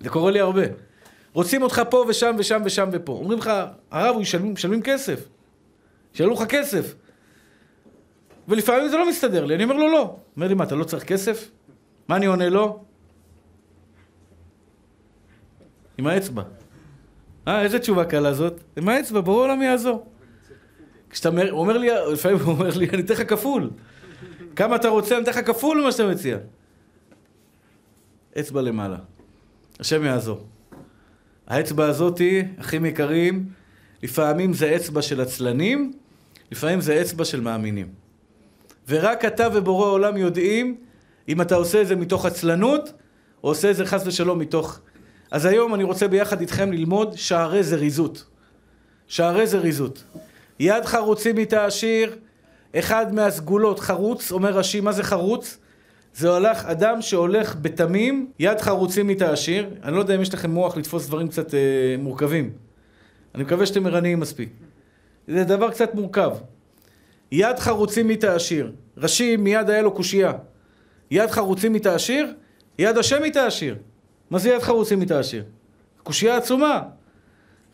זה קורה לי הרבה. רוצים אותך פה ושם ושם ושם ופה. אומרים לך, הרב, משלמים, משלמים כסף. ישלמו לך כסף. ולפעמים זה לא מסתדר לי, אני אומר לו לא. אומר לי, מה, אתה לא צריך כסף? מה אני עונה לו? עם האצבע. אה, איזה תשובה קלה זאת? עם האצבע, ברור עולם יעזור. כשאתה אומר לי, לפעמים הוא אומר לי, אני אתן לך כפול. כמה אתה רוצה, אני אתן לך כפול ממה שאתה מציע. אצבע למעלה. השם יעזור. האצבע הזאתי, אחים יקרים, לפעמים זה אצבע של עצלנים, לפעמים זה אצבע של מאמינים. ורק אתה ובורא העולם יודעים אם אתה עושה את זה מתוך עצלנות, או עושה את זה חס ושלום מתוך... אז היום אני רוצה ביחד איתכם ללמוד שערי זריזות. שערי זריזות. יד חרוצים איתה עשיר, אחד מהסגולות, חרוץ, אומר רש"י, מה זה חרוץ? זה הולך, אדם שהולך בתמים, יד חרוצים איתה עשיר. אני לא יודע אם יש לכם מוח לתפוס דברים קצת אה, מורכבים. אני מקווה שאתם ערניים מספיק. זה דבר קצת מורכב. יד חרוצים איתה עשיר. רש"י מיד היה לו קושייה. יד חרוצים איתה עשיר, יד השם איתה עשיר. מה זה יד חרוצים איתה עשיר? קושייה עצומה.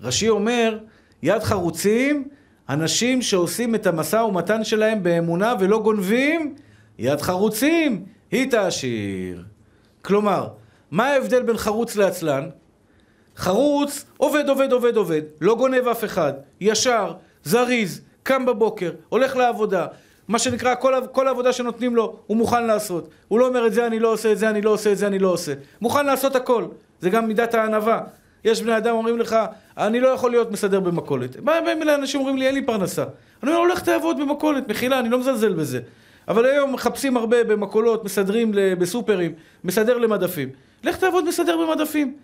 רש"י אומר, יד חרוצים אנשים שעושים את המשא ומתן שלהם באמונה ולא גונבים, יד חרוצים, היא תעשיר. כלומר, מה ההבדל בין חרוץ לעצלן? חרוץ עובד, עובד, עובד, עובד, לא גונב אף אחד, ישר, זריז, קם בבוקר, הולך לעבודה, מה שנקרא, כל, כל העבודה שנותנים לו, הוא מוכן לעשות. הוא לא אומר את זה אני לא עושה, את זה אני לא עושה, את זה אני לא עושה. מוכן לעשות הכל. זה גם מידת הענווה. יש בני אדם אומרים לך, אני לא יכול להיות מסדר במכולת. באים אליי אנשים אומרים לי, אין לי פרנסה. אני אומר, הולך תעבוד במכולת, מחילה, אני לא מזלזל בזה. אבל היום מחפשים הרבה במכולות, מסדרים בסופרים, מסדר למדפים. לך תעבוד מסדר במדפים.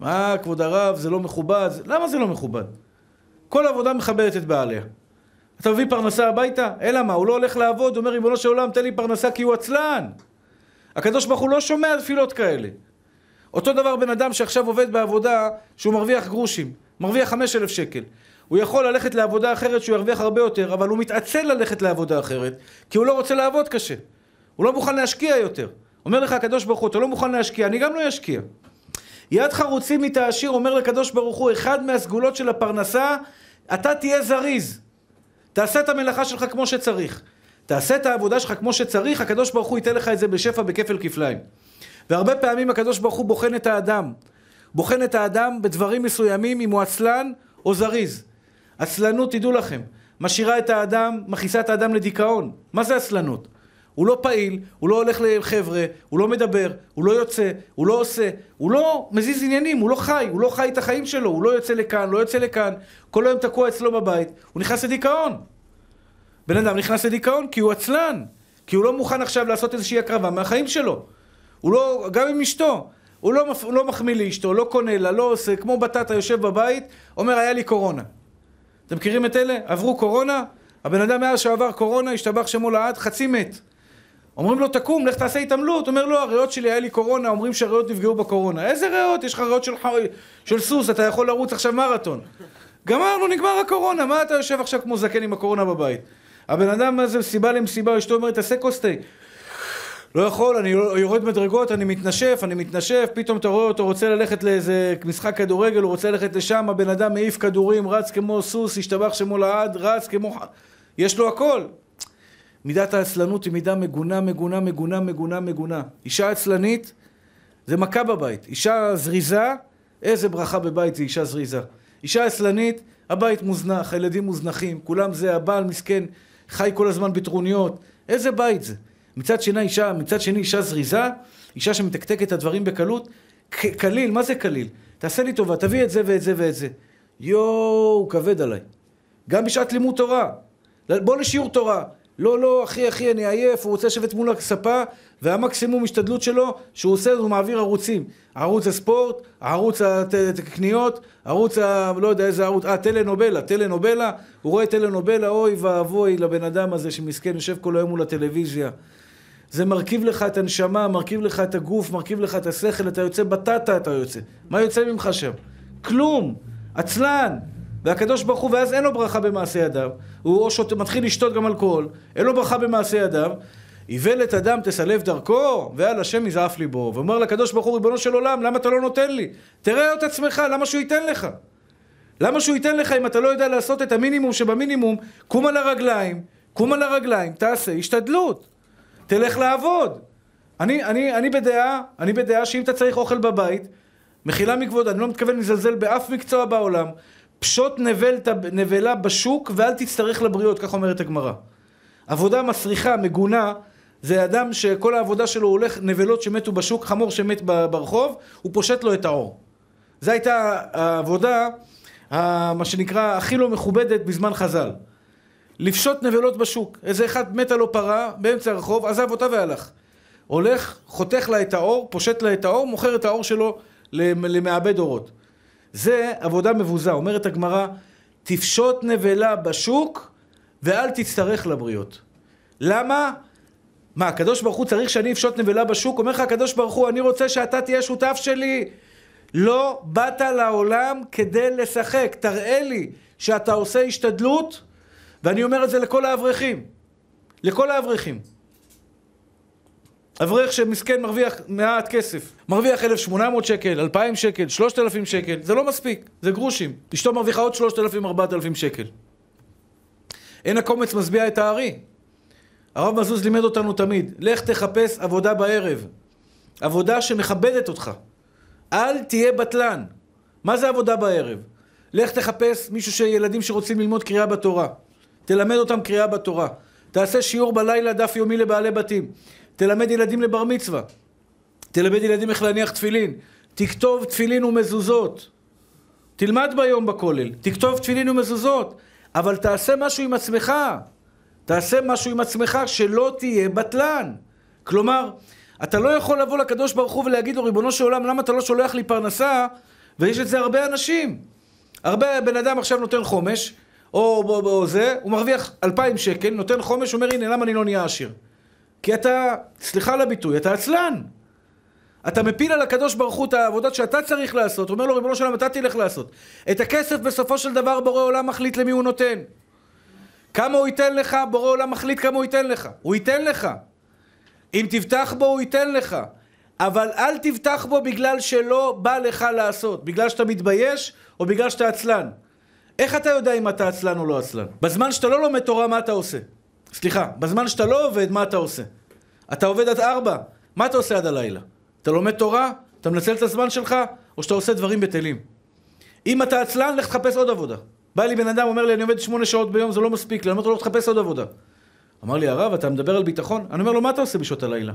מה, כבוד הרב, זה לא מכובד? למה זה לא מכובד? כל עבודה מכבדת את בעליה. אתה מביא פרנסה הביתה? אלא מה, הוא לא הולך לעבוד, הוא אומר, ריבונו של עולם, תן לי פרנסה כי הוא עצלן. הקדוש ברוך הוא לא שומע תפילות כאלה. אותו דבר בן אדם שעכשיו עובד בעבודה שהוא מרוויח גרושים, מרוויח חמש אלף שקל. הוא יכול ללכת לעבודה אחרת שהוא ירוויח הרבה יותר, אבל הוא מתעצל ללכת לעבודה אחרת, כי הוא לא רוצה לעבוד קשה. הוא לא מוכן להשקיע יותר. אומר לך הקדוש ברוך הוא, אתה לא מוכן להשקיע, אני גם לא אשקיע. יד חרוצים מתעשיר, אומר לקדוש ברוך הוא, אחד מהסגולות של הפרנסה, אתה תהיה זריז. תעשה את המלאכה שלך כמו שצריך. תעשה את העבודה שלך כמו שצריך, הקדוש ברוך הוא ייתן לך את זה בשפע בכפל כפליים. והרבה פעמים הקדוש ברוך הוא בוחן את האדם. בוחן את האדם בדברים מסוימים אם הוא עצלן או זריז. עצלנות, תדעו לכם, משאירה את האדם, מכניסה את האדם לדיכאון. מה זה עצלנות? הוא לא פעיל, הוא לא הולך לחבר'ה, הוא לא מדבר, הוא לא יוצא, הוא לא עושה, הוא לא מזיז עניינים, הוא לא חי, הוא לא חי את החיים שלו, הוא לא יוצא לכאן, לא יוצא לכאן, כל היום תקוע אצלו בבית, הוא נכנס לדיכאון. בן אדם נכנס לדיכאון כי הוא עצלן, כי הוא לא מוכן עכשיו לעשות איזושהי הקרבה מהחיים שלו. הוא לא, גם עם אשתו, הוא לא, הוא לא מחמיא לאשתו, לא קונה לה, לא עושה, כמו בטטה יושב בבית, אומר היה לי קורונה. אתם מכירים את אלה? עברו קורונה? הבן אדם מאז שעבר קורונה, השתבח שמו לעד, חצי מת. אומרים לו, תקום, לך תעשה התעמלות. אומר לו, לא, הריאות שלי, היה לי קורונה, אומרים שהריאות נפגעו בקורונה. איזה ריאות? יש לך ריאות של, של סוס, אתה יכול לרוץ עכשיו מרתון. גמרנו, נגמר הקורונה, מה אתה יושב עכשיו כמו זקן עם הקורונה בבית? הבן אדם הזה, סיבה למסיבה, אשתו אומרת, תעשה כוס. לא יכול, אני יורד מדרגות, אני מתנשף, אני מתנשף, פתאום אתה רואה אותו רוצה ללכת לאיזה משחק כדורגל, הוא רוצה ללכת לשם, הבן אדם מעיף כדורים, רץ כמו סוס, השתבח שמו לעד, רץ כמו... יש לו הכל. מידת העצלנות היא מידה מגונה, מגונה, מגונה, מגונה, מגונה. אישה עצלנית זה מכה בבית. אישה זריזה, איזה ברכה בבית זה אישה זריזה. אישה עצלנית, הבית מוזנח, הילדים מוזנחים, כולם זה, הבעל מסכן, חי כל הזמן בטרוניות. איזה בית זה? מצד שני אישה, מצד שני אישה זריזה, אישה שמתקתקת את הדברים בקלות, קליל, מה זה קליל? תעשה לי טובה, תביא את זה ואת זה ואת זה. יואו, כבד עליי. גם בשעת לימוד תורה. בוא לשיעור תורה. לא, לא, אחי, אחי, אני עייף, הוא רוצה לשבת מול הספה, והמקסימום השתדלות שלו, שהוא עושה, הוא מעביר ערוצים. ערוץ הספורט, ערוץ הקניות, ערוץ ה... לא יודע איזה ערוץ, אה, טלנובלה, טלנובלה, הוא רואה טלנובלה, אוי ואבוי לבן אדם הזה שמסכן, יושב כל היום מול הטלוויזיה. זה מרכיב לך את הנשמה, מרכיב לך את הגוף, מרכיב לך את השכל, אתה יוצא בטטה, אתה יוצא. מה יוצא ממך שם? כלום. עצלן. והקדוש ברוך הוא, ואז אין לו ברכה במעשה ידיו, הוא או שות, מתחיל לשתות גם אלכוהול, אין לו ברכה במעשה ידיו, איוולת אדם תסלף דרכו, ועל השם יזעף ליבו. ואומר לקדוש ברוך הוא, ריבונו של עולם, למה אתה לא נותן לי? תראה את עצמך, למה שהוא ייתן לך? למה שהוא ייתן לך אם אתה לא יודע לעשות את המינימום שבמינימום? קום על הרגליים, קום על הרגליים, תעשה השתדלות. תלך לעבוד. אני, אני, אני בדעה, אני בדעה שאם אתה צריך אוכל בבית, מחילה מכבוד, אני לא מתכוון לזלזל באף מקצוע בעולם, פשוט נבל, נבלה בשוק ואל תצטרך לבריות, כך אומרת הגמרא. עבודה מסריחה, מגונה, זה אדם שכל העבודה שלו הולך נבלות שמתו בשוק, חמור שמת ברחוב, הוא פושט לו את העור. זו הייתה העבודה, מה שנקרא, הכי לא מכובדת בזמן חז"ל. לפשוט נבלות בשוק. איזה אחד מתה לו פרה באמצע הרחוב, עזב אותה והלך. הולך, חותך לה את האור, פושט לה את האור, מוכר את האור שלו למעבד אורות. זה עבודה מבוזה. אומרת הגמרא, תפשוט נבלה בשוק ואל תצטרך לבריות. למה? מה, הקדוש ברוך הוא צריך שאני אפשוט נבלה בשוק? אומר לך הקדוש ברוך הוא, אני רוצה שאתה תהיה שותף שלי. לא באת לעולם כדי לשחק. תראה לי שאתה עושה השתדלות ואני אומר את זה לכל האברכים. לכל האברכים. אברך שמסכן מרוויח מעט כסף, מרוויח 1,800 שקל, 2,000 שקל, 3,000 שקל, זה לא מספיק, זה גרושים. אשתו מרוויחה עוד 3,000, 4,000 שקל. אין הקומץ משביע את הארי. הרב מזוז לימד אותנו תמיד, לך תחפש עבודה בערב. עבודה שמכבדת אותך. אל תהיה בטלן. מה זה עבודה בערב? לך תחפש מישהו שילדים שרוצים ללמוד קריאה בתורה. תלמד אותם קריאה בתורה. תעשה שיעור בלילה דף יומי לבעלי בתים. תלמד ילדים לבר מצווה. תלמד ילדים איך להניח תפילין. תכתוב תפילין ומזוזות. תלמד ביום בכולל. תכתוב תפילין ומזוזות. אבל תעשה משהו עם עצמך. תעשה משהו עם עצמך שלא תהיה בטלן. כלומר, אתה לא יכול לבוא לקדוש ברוך הוא ולהגיד לו, ריבונו של עולם, למה אתה לא שולח לי פרנסה? ויש את זה הרבה אנשים. הרבה בן אדם עכשיו נותן חומש, או, או, או זה, הוא מרוויח אלפיים שקל, נותן חומש, אומר הנה למה אני לא נהיה עשיר? כי אתה, סליחה על הביטוי, אתה עצלן. אתה מפיל על הקדוש ברוך הוא את העבודות שאתה צריך לעשות, אומר לו ריבונו של עולם אתה תלך לעשות. את הכסף בסופו של דבר בורא עולם מחליט למי הוא נותן. כמה הוא ייתן לך, בורא עולם מחליט כמה הוא ייתן לך. הוא ייתן לך. אם תבטח בו הוא ייתן לך. אבל אל תבטח בו בגלל שלא בא לך לעשות. בגלל שאתה מתבייש או בגלל שאתה עצלן. איך אתה יודע אם אתה עצלן או לא עצלן? בזמן שאתה לא לומד תורה, מה אתה עושה? סליחה, בזמן שאתה לא עובד, מה אתה עושה? אתה עובד עד ארבע, מה אתה עושה עד הלילה? אתה לומד תורה? אתה מנצל את הזמן שלך? או שאתה עושה דברים בטלים. אם אתה עצלן, לך תחפש עוד עבודה. בא לי בן אדם, אומר לי, אני עובד שמונה שעות ביום, זה לא מספיק לי. אני אומר לו, לא, תחפש עוד עבודה. אמר לי, הרב, אתה מדבר על ביטחון? אני אומר לו, מה אתה עושה בשעות הלילה?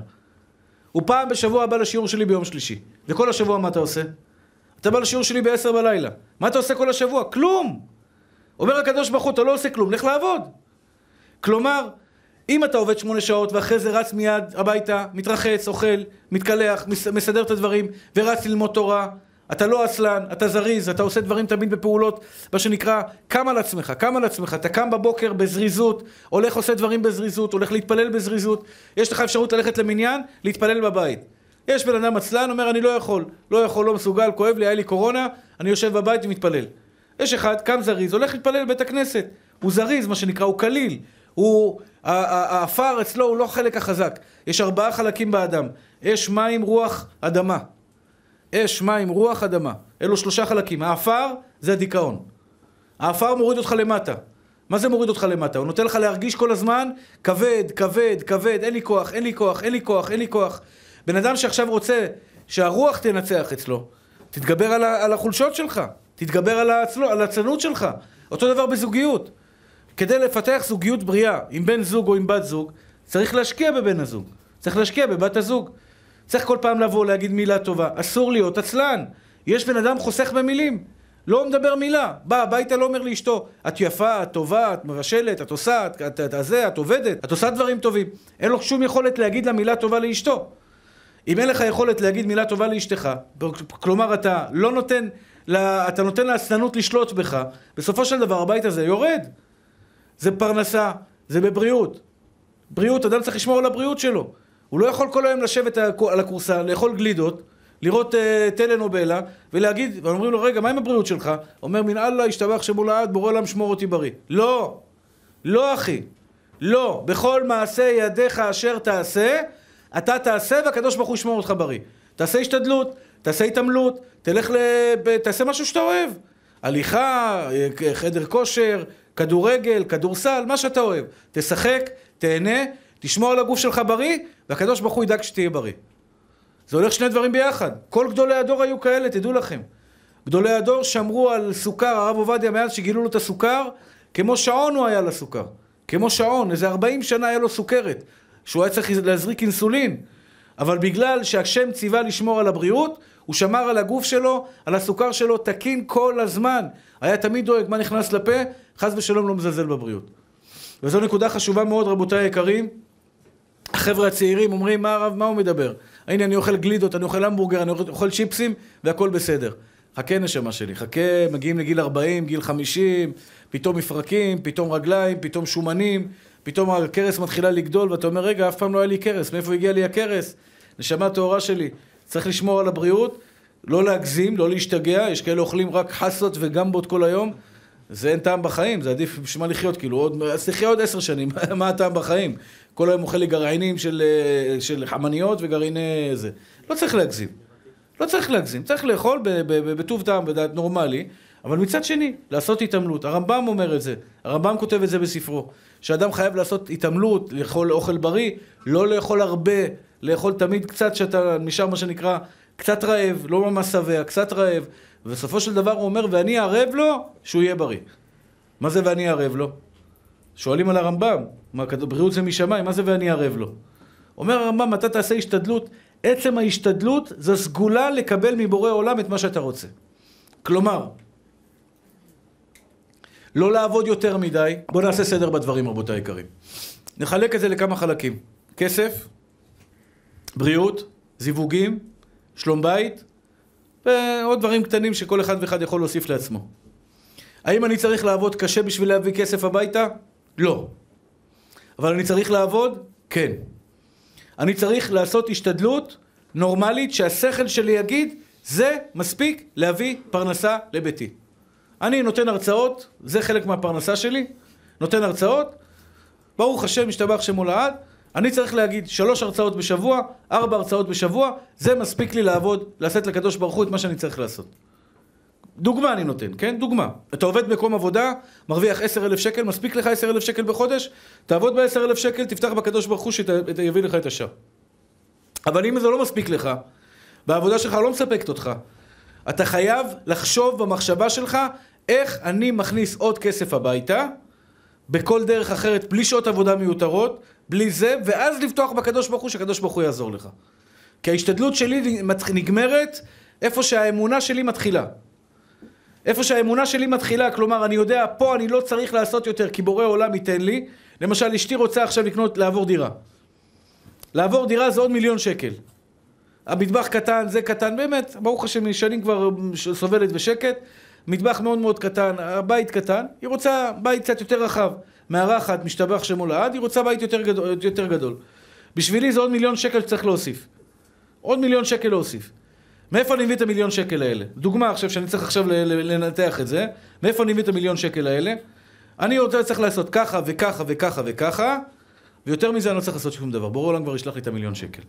הוא פעם בשבוע בא לשיעור שלי ביום שלישי. וכל השבוע מה אתה עושה? אתה בא לשיעור שלי בעשר בלילה. מה אתה עושה כל השבוע? כלום! אומר הקדוש ברוך הוא, אתה לא עושה כלום, לך לעבוד. כלומר, אם אתה עובד שמונה שעות ואחרי זה רץ מיד הביתה, מתרחץ, אוכל, מתקלח, מסדר את הדברים ורץ ללמוד תורה, אתה לא עצלן, אתה זריז, אתה עושה דברים תמיד בפעולות, מה שנקרא, קם על עצמך, קם על עצמך, אתה קם בבוקר בזריזות, הולך עושה דברים בזריזות, הולך להתפלל בזריזות, יש לך אפשרות ללכת למניין, להתפלל בבית. יש בן אדם עצלן, אומר אני לא יכול, לא יכול, לא מסוגל, כואב לי, היה לי קורונה, אני יושב בבית ומתפלל. יש אחד, קם זריז, הולך להתפלל בבית הכנסת. הוא זריז, מה שנקרא, הוא קליל. הוא, העפר אצלו הוא לא חלק החזק. יש ארבעה חלקים באדם. אש, מים, רוח, אדמה. אש, מים, רוח, אדמה. אלו שלושה חלקים. העפר זה הדיכאון. העפר מוריד אותך למטה. מה זה מוריד אותך למטה? הוא נותן לך להרגיש כל הזמן כבד, כבד, כבד, אין לי כוח, אין לי כוח, אין לי כוח, אין לי כוח. בן אדם שעכשיו רוצה שהרוח תנצח אצלו, תתגבר על, על החולשות שלך, תתגבר על, העצלו, על הצנות שלך. אותו דבר בזוגיות. כדי לפתח זוגיות בריאה עם בן זוג או עם בת זוג, צריך להשקיע בבן הזוג, צריך להשקיע בבת הזוג. צריך כל פעם לבוא להגיד מילה טובה, אסור להיות עצלן. יש בן אדם חוסך במילים, לא מדבר מילה. בא הביתה לא אומר לאשתו, את יפה, את טובה, את מבשלת, את עושה, את, את, את זה, את עובדת, את עושה דברים טובים. אין לו שום יכולת להגיד לה מילה טובה לאשתו. אם אין לך יכולת להגיד מילה טובה לאשתך, כלומר אתה לא נותן, אתה נותן לעצלנות לשלוט בך, בסופו של דבר הבית הזה יורד. זה פרנסה, זה בבריאות. בריאות, אדם צריך לשמור על הבריאות שלו. הוא לא יכול כל היום לשבת על הכורסה, לאכול גלידות, לראות uh, טלנובלה, ולהגיד, ואומרים לו, רגע, מה עם הבריאות שלך? אומר, מן אללה ישתבח שמו לעד, בורא עולם שמור אותי בריא. לא, לא אחי, לא. בכל מעשה ידיך אשר תעשה, אתה תעשה והקדוש ברוך הוא ישמור אותך בריא. תעשה השתדלות, תעשה התעמלות, תלך ל... תעשה משהו שאתה אוהב. הליכה, אה, חדר כושר, כדורגל, כדורסל, מה שאתה אוהב. תשחק, תהנה, תשמור על הגוף שלך בריא, והקדוש ברוך הוא ידאג שתהיה בריא. זה הולך שני דברים ביחד. כל גדולי הדור היו כאלה, תדעו לכם. גדולי הדור שמרו על סוכר, הרב עובדיה, מאז שגילו לו את הסוכר, כמו שעון הוא היה לסוכר. כמו שעון, איזה 40 שנה היה לו סוכרת, שהוא היה צריך להזריק אינסולין. אבל בגלל שהשם ציווה לשמור על הבריאות, הוא שמר על הגוף שלו, על הסוכר שלו, תקין כל הזמן. היה תמיד דואג מה נכנס לפה, חס ושלום לא מזלזל בבריאות. וזו נקודה חשובה מאוד, רבותיי היקרים. החבר'ה הצעירים אומרים, מה הרב, מה הוא מדבר? הנה, אני אוכל גלידות, אני אוכל המבורגר, אני אוכל צ'יפסים, והכל בסדר. חכה נשמה שלי, חכה, מגיעים לגיל 40, גיל 50, פתאום מפרקים, פתאום רגליים, פתאום שומנים, פתאום הכרס מתחילה לגדול, ואתה אומר, רגע, אף פעם לא היה לי כרס, מאיפה הגיע לי הכרס? נשמה טהורה שלי, צריך לשמור על הבריאות, לא להגזים, לא להשתגע, יש כאלה אוכלים רק חסות וגמבות כל היום, זה אין טעם בחיים, זה עדיף בשביל מה לחיות, כאילו, עוד, אז תחיה עוד עשר שנים, מה הטעם בחיים? כל היום אוכל לי גרעינים של, אה, של חמניות וגרעיני זה. לא צריך להגזים. לא צריך להגזים, צריך לאכול בטוב טעם, בדעת נורמלי, אבל מצד שני, לעשות התעמלות. הרמב"ם אומר את זה, הרמב"ם כותב את זה בספרו, שאדם חייב לעשות התעמלות, לאכול אוכל בריא, לא לאכול הרבה, לאכול תמיד קצת שאתה נשאר מה שנקרא קצת רעב, לא ממש שבע, קצת רעב, ובסופו של דבר הוא אומר, ואני ערב לו שהוא יהיה בריא. מה זה ואני ערב לו? שואלים על הרמב"ם, מה, בריאות זה משמיים, מה זה ואני ערב לו? אומר הרמב"ם, אתה תעשה השתדלות, עצם ההשתדלות זו סגולה לקבל מבורא עולם את מה שאתה רוצה. כלומר, לא לעבוד יותר מדי, בואו נעשה סדר בדברים רבותיי היקרים. נחלק את זה לכמה חלקים. כסף, בריאות, זיווגים, שלום בית, ועוד דברים קטנים שכל אחד ואחד יכול להוסיף לעצמו. האם אני צריך לעבוד קשה בשביל להביא כסף הביתה? לא. אבל אני צריך לעבוד? כן. אני צריך לעשות השתדלות נורמלית שהשכל שלי יגיד זה מספיק להביא פרנסה לביתי. אני נותן הרצאות, זה חלק מהפרנסה שלי, נותן הרצאות, ברוך השם, משתבח שמו לעד, אני צריך להגיד שלוש הרצאות בשבוע, ארבע הרצאות בשבוע, זה מספיק לי לעבוד, לעשות לקדוש ברוך הוא את מה שאני צריך לעשות. דוגמה אני נותן, כן? דוגמה. אתה עובד במקום עבודה, מרוויח עשר אלף שקל, מספיק לך עשר אלף שקל בחודש, תעבוד בעשר אלף שקל, תפתח בקדוש ברוך הוא שיביא לך את השאר. אבל אם זה לא מספיק לך, והעבודה שלך לא מספקת אותך, אתה חייב לחשוב במחשבה שלך איך אני מכניס עוד כסף הביתה, בכל דרך אחרת, בלי שעות עבודה מיותרות, בלי זה, ואז לפתוח בקדוש ברוך הוא, שהקדוש ברוך הוא יעזור לך. כי ההשתדלות שלי נגמרת איפה שהאמונה שלי מתחילה. איפה שהאמונה שלי מתחילה, כלומר, אני יודע, פה אני לא צריך לעשות יותר, כי בורא עולם ייתן לי. למשל, אשתי רוצה עכשיו לקנות, לעבור דירה. לעבור דירה זה עוד מיליון שקל. המטבח קטן, זה קטן, באמת, ברוך השם, שנים כבר סובלת בשקט. מטבח מאוד מאוד קטן, הבית קטן, היא רוצה בית קצת יותר רחב. מארחת, משתבח שמו לעד, היא רוצה בית יותר גדול, יותר גדול. בשבילי זה עוד מיליון שקל שצריך להוסיף. עוד מיליון שקל להוסיף. מאיפה אני מביא את המיליון שקל האלה? דוגמה עכשיו, שאני צריך עכשיו לנתח את זה, מאיפה אני מביא את המיליון שקל האלה? אני רוצה צריך לעשות ככה וככה וככה וככה, ויותר מזה אני לא צריך לעשות שום דבר. בורא עולם כבר ישלח לי את המיליון שקל.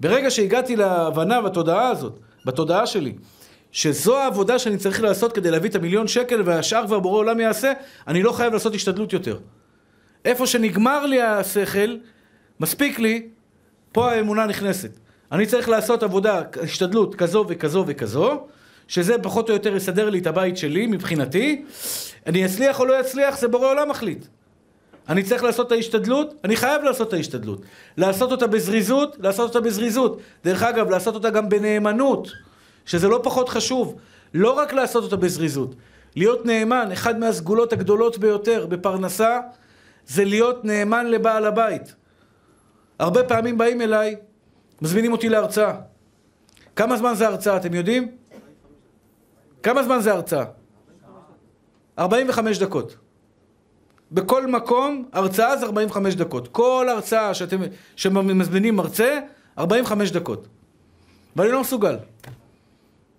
ברגע שהגעתי להבנה בתודעה הזאת, בתודעה שלי, שזו העבודה שאני צריך לעשות כדי להביא את המיליון שקל והשאר כבר בורא עולם יעשה, אני לא חייב לעשות השתדלות יותר. איפה שנגמר לי השכל, מספיק לי, פה האמונה נכנסת. אני צריך לעשות עבודה, השתדלות כזו וכזו וכזו, שזה פחות או יותר יסדר לי את הבית שלי מבחינתי. אני אצליח או לא אצליח, זה בורא עולם מחליט. אני צריך לעשות את ההשתדלות, אני חייב לעשות את ההשתדלות. לעשות אותה בזריזות, לעשות אותה בזריזות. דרך אגב, לעשות אותה גם בנאמנות. שזה לא פחות חשוב, לא רק לעשות אותה בזריזות, להיות נאמן, אחד מהסגולות הגדולות ביותר בפרנסה, זה להיות נאמן לבעל הבית. הרבה פעמים באים אליי, מזמינים אותי להרצאה. כמה זמן זה הרצאה, אתם יודעים? כמה זמן זה הרצאה? 45 דקות. בכל מקום, הרצאה זה 45 דקות. כל הרצאה שאתם, שמזמינים מרצה, 45 דקות. ואני לא מסוגל.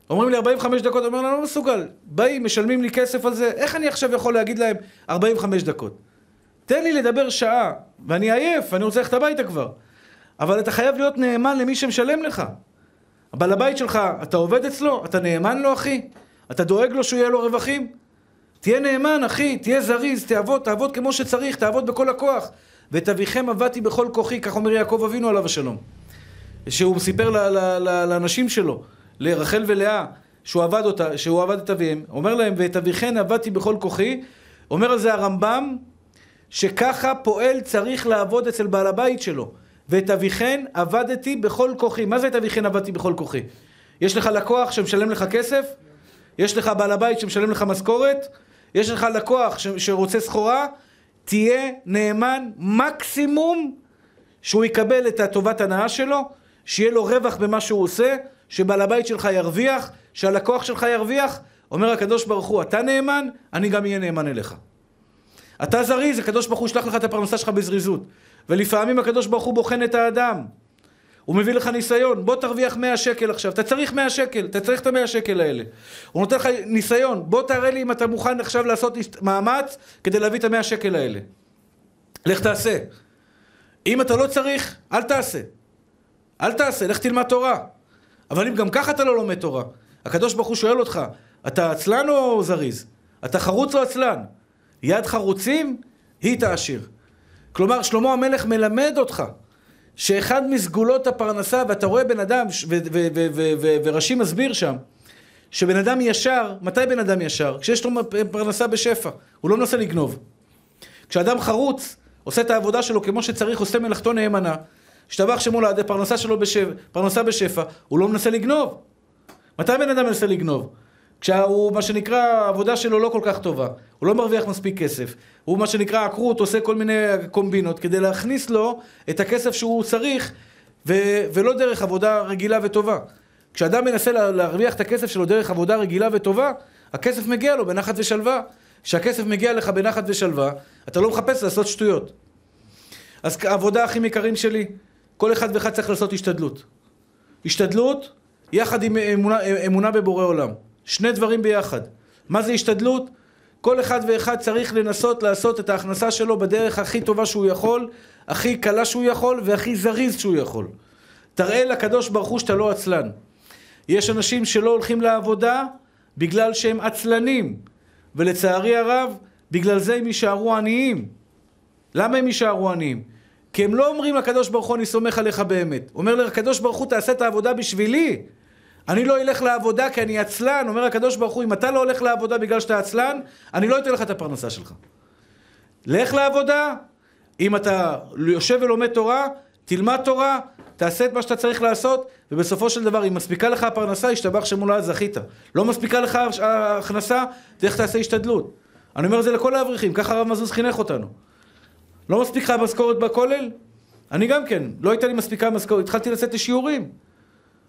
אומרים לי 45 דקות, אומר, אני לא מסוגל. באים, משלמים לי כסף על זה, איך אני עכשיו יכול להגיד להם 45 דקות? תן לי לדבר שעה, ואני עייף, אני רוצה ללכת הביתה כבר. אבל אתה חייב להיות נאמן למי שמשלם לך. הבעל הבית שלך, אתה עובד אצלו? אתה נאמן לו, אחי? אתה דואג לו שהוא יהיה לו רווחים? תהיה נאמן, אחי, תהיה זריז, תעבוד, תעבוד כמו שצריך, תעבוד בכל הכוח. ואת אביכם עבדתי בכל כוחי, כך אומר יעקב אבינו עליו השלום. שהוא סיפר לאנשים שלו. לרחל ולאה, שהוא עבד אותה, שהוא עבד את אביהם, אומר להם, ואת אביכן עבדתי בכל כוחי, אומר על זה הרמב"ם, שככה פועל צריך לעבוד אצל בעל הבית שלו. ואת אביכן עבדתי בכל כוחי. מה זה את אביכן עבדתי בכל כוחי? יש לך לקוח שמשלם לך כסף? יש לך בעל הבית שמשלם לך משכורת? יש לך לקוח ש- שרוצה סחורה? תהיה נאמן מקסימום שהוא יקבל את הטובת הנאה שלו, שיהיה לו רווח במה שהוא עושה, שבעל הבית שלך ירוויח, שהלקוח שלך ירוויח, אומר הקדוש ברוך הוא, אתה נאמן, אני גם אהיה נאמן אליך. אתה זריז, הקדוש ברוך הוא ישלח לך את הפרנסה שלך בזריזות. ולפעמים הקדוש ברוך הוא בוחן את האדם. הוא מביא לך ניסיון, בוא תרוויח 100 שקל עכשיו, אתה צריך 100 שקל, אתה צריך את ה-100 שקל האלה. הוא נותן לך ניסיון, בוא תראה לי אם אתה מוכן עכשיו לעשות מאמץ כדי להביא את ה-100 שקל האלה. לך תעשה. אם אתה לא צריך, אל תעשה. אל תעשה, לך תלמד תורה. אבל אם גם ככה אתה לא לומד תורה, הקדוש ברוך הוא שואל אותך, אתה עצלן או זריז? אתה חרוץ או עצלן? יד חרוצים היא תעשיר. כלומר, שלמה המלך מלמד אותך שאחד מסגולות הפרנסה, ואתה רואה בן אדם, ורש"י מסביר שם, שבן אדם ישר, מתי בן אדם ישר? כשיש לו פרנסה בשפע, הוא לא מנסה לגנוב. כשאדם חרוץ, עושה את העבודה שלו כמו שצריך, עושה מלאכתו נאמנה, השתבח שמו לעדי פרנסה שלו בשפע, פרנסה בשפע, הוא לא מנסה לגנוב. מתי בן אדם מנסה לגנוב? כשהוא, מה שנקרא, העבודה שלו לא כל כך טובה. הוא לא מרוויח מספיק כסף. הוא, מה שנקרא, עקרות, עושה כל מיני קומבינות כדי להכניס לו את הכסף שהוא צריך, ו- ולא דרך עבודה רגילה וטובה. כשאדם מנסה לה- להרוויח את הכסף שלו דרך עבודה רגילה וטובה, הכסף מגיע לו בנחת ושלווה. כשהכסף מגיע לך בנחת ושלווה, אתה לא מחפש לעשות שטויות. אז העבודה הכי יקרים שלי, כל אחד ואחד צריך לעשות השתדלות. השתדלות יחד עם אמונה, אמונה בבורא עולם. שני דברים ביחד. מה זה השתדלות? כל אחד ואחד צריך לנסות לעשות את ההכנסה שלו בדרך הכי טובה שהוא יכול, הכי קלה שהוא יכול והכי זריז שהוא יכול. תראה לקדוש ברוך הוא שאתה לא עצלן. יש אנשים שלא הולכים לעבודה בגלל שהם עצלנים, ולצערי הרב, בגלל זה הם יישארו עניים. למה הם יישארו עניים? כי הם לא אומרים לקדוש ברוך הוא אני סומך עליך באמת. אומר לקדוש ברוך הוא תעשה את העבודה בשבילי. אני לא אלך לעבודה כי אני עצלן, אומר הקדוש ברוך הוא, אם אתה לא הולך לעבודה בגלל שאתה עצלן, אני לא אתן לך את הפרנסה שלך. לך לעבודה, אם אתה יושב ולומד תורה, תלמד תורה, תעשה את מה שאתה צריך לעשות, ובסופו של דבר, אם מספיקה לך הפרנסה, השתבח שמולה זכית. לא מספיקה לך ההכנסה, תלך תעשה השתדלות. אני אומר את זה לכל האברכים, ככה הרב מזוז חינך אותנו. לא מספיק לך משכורת בכולל? אני גם כן, לא הייתה לי מספיקה משכורת, התחלתי לצאת לשיעורים.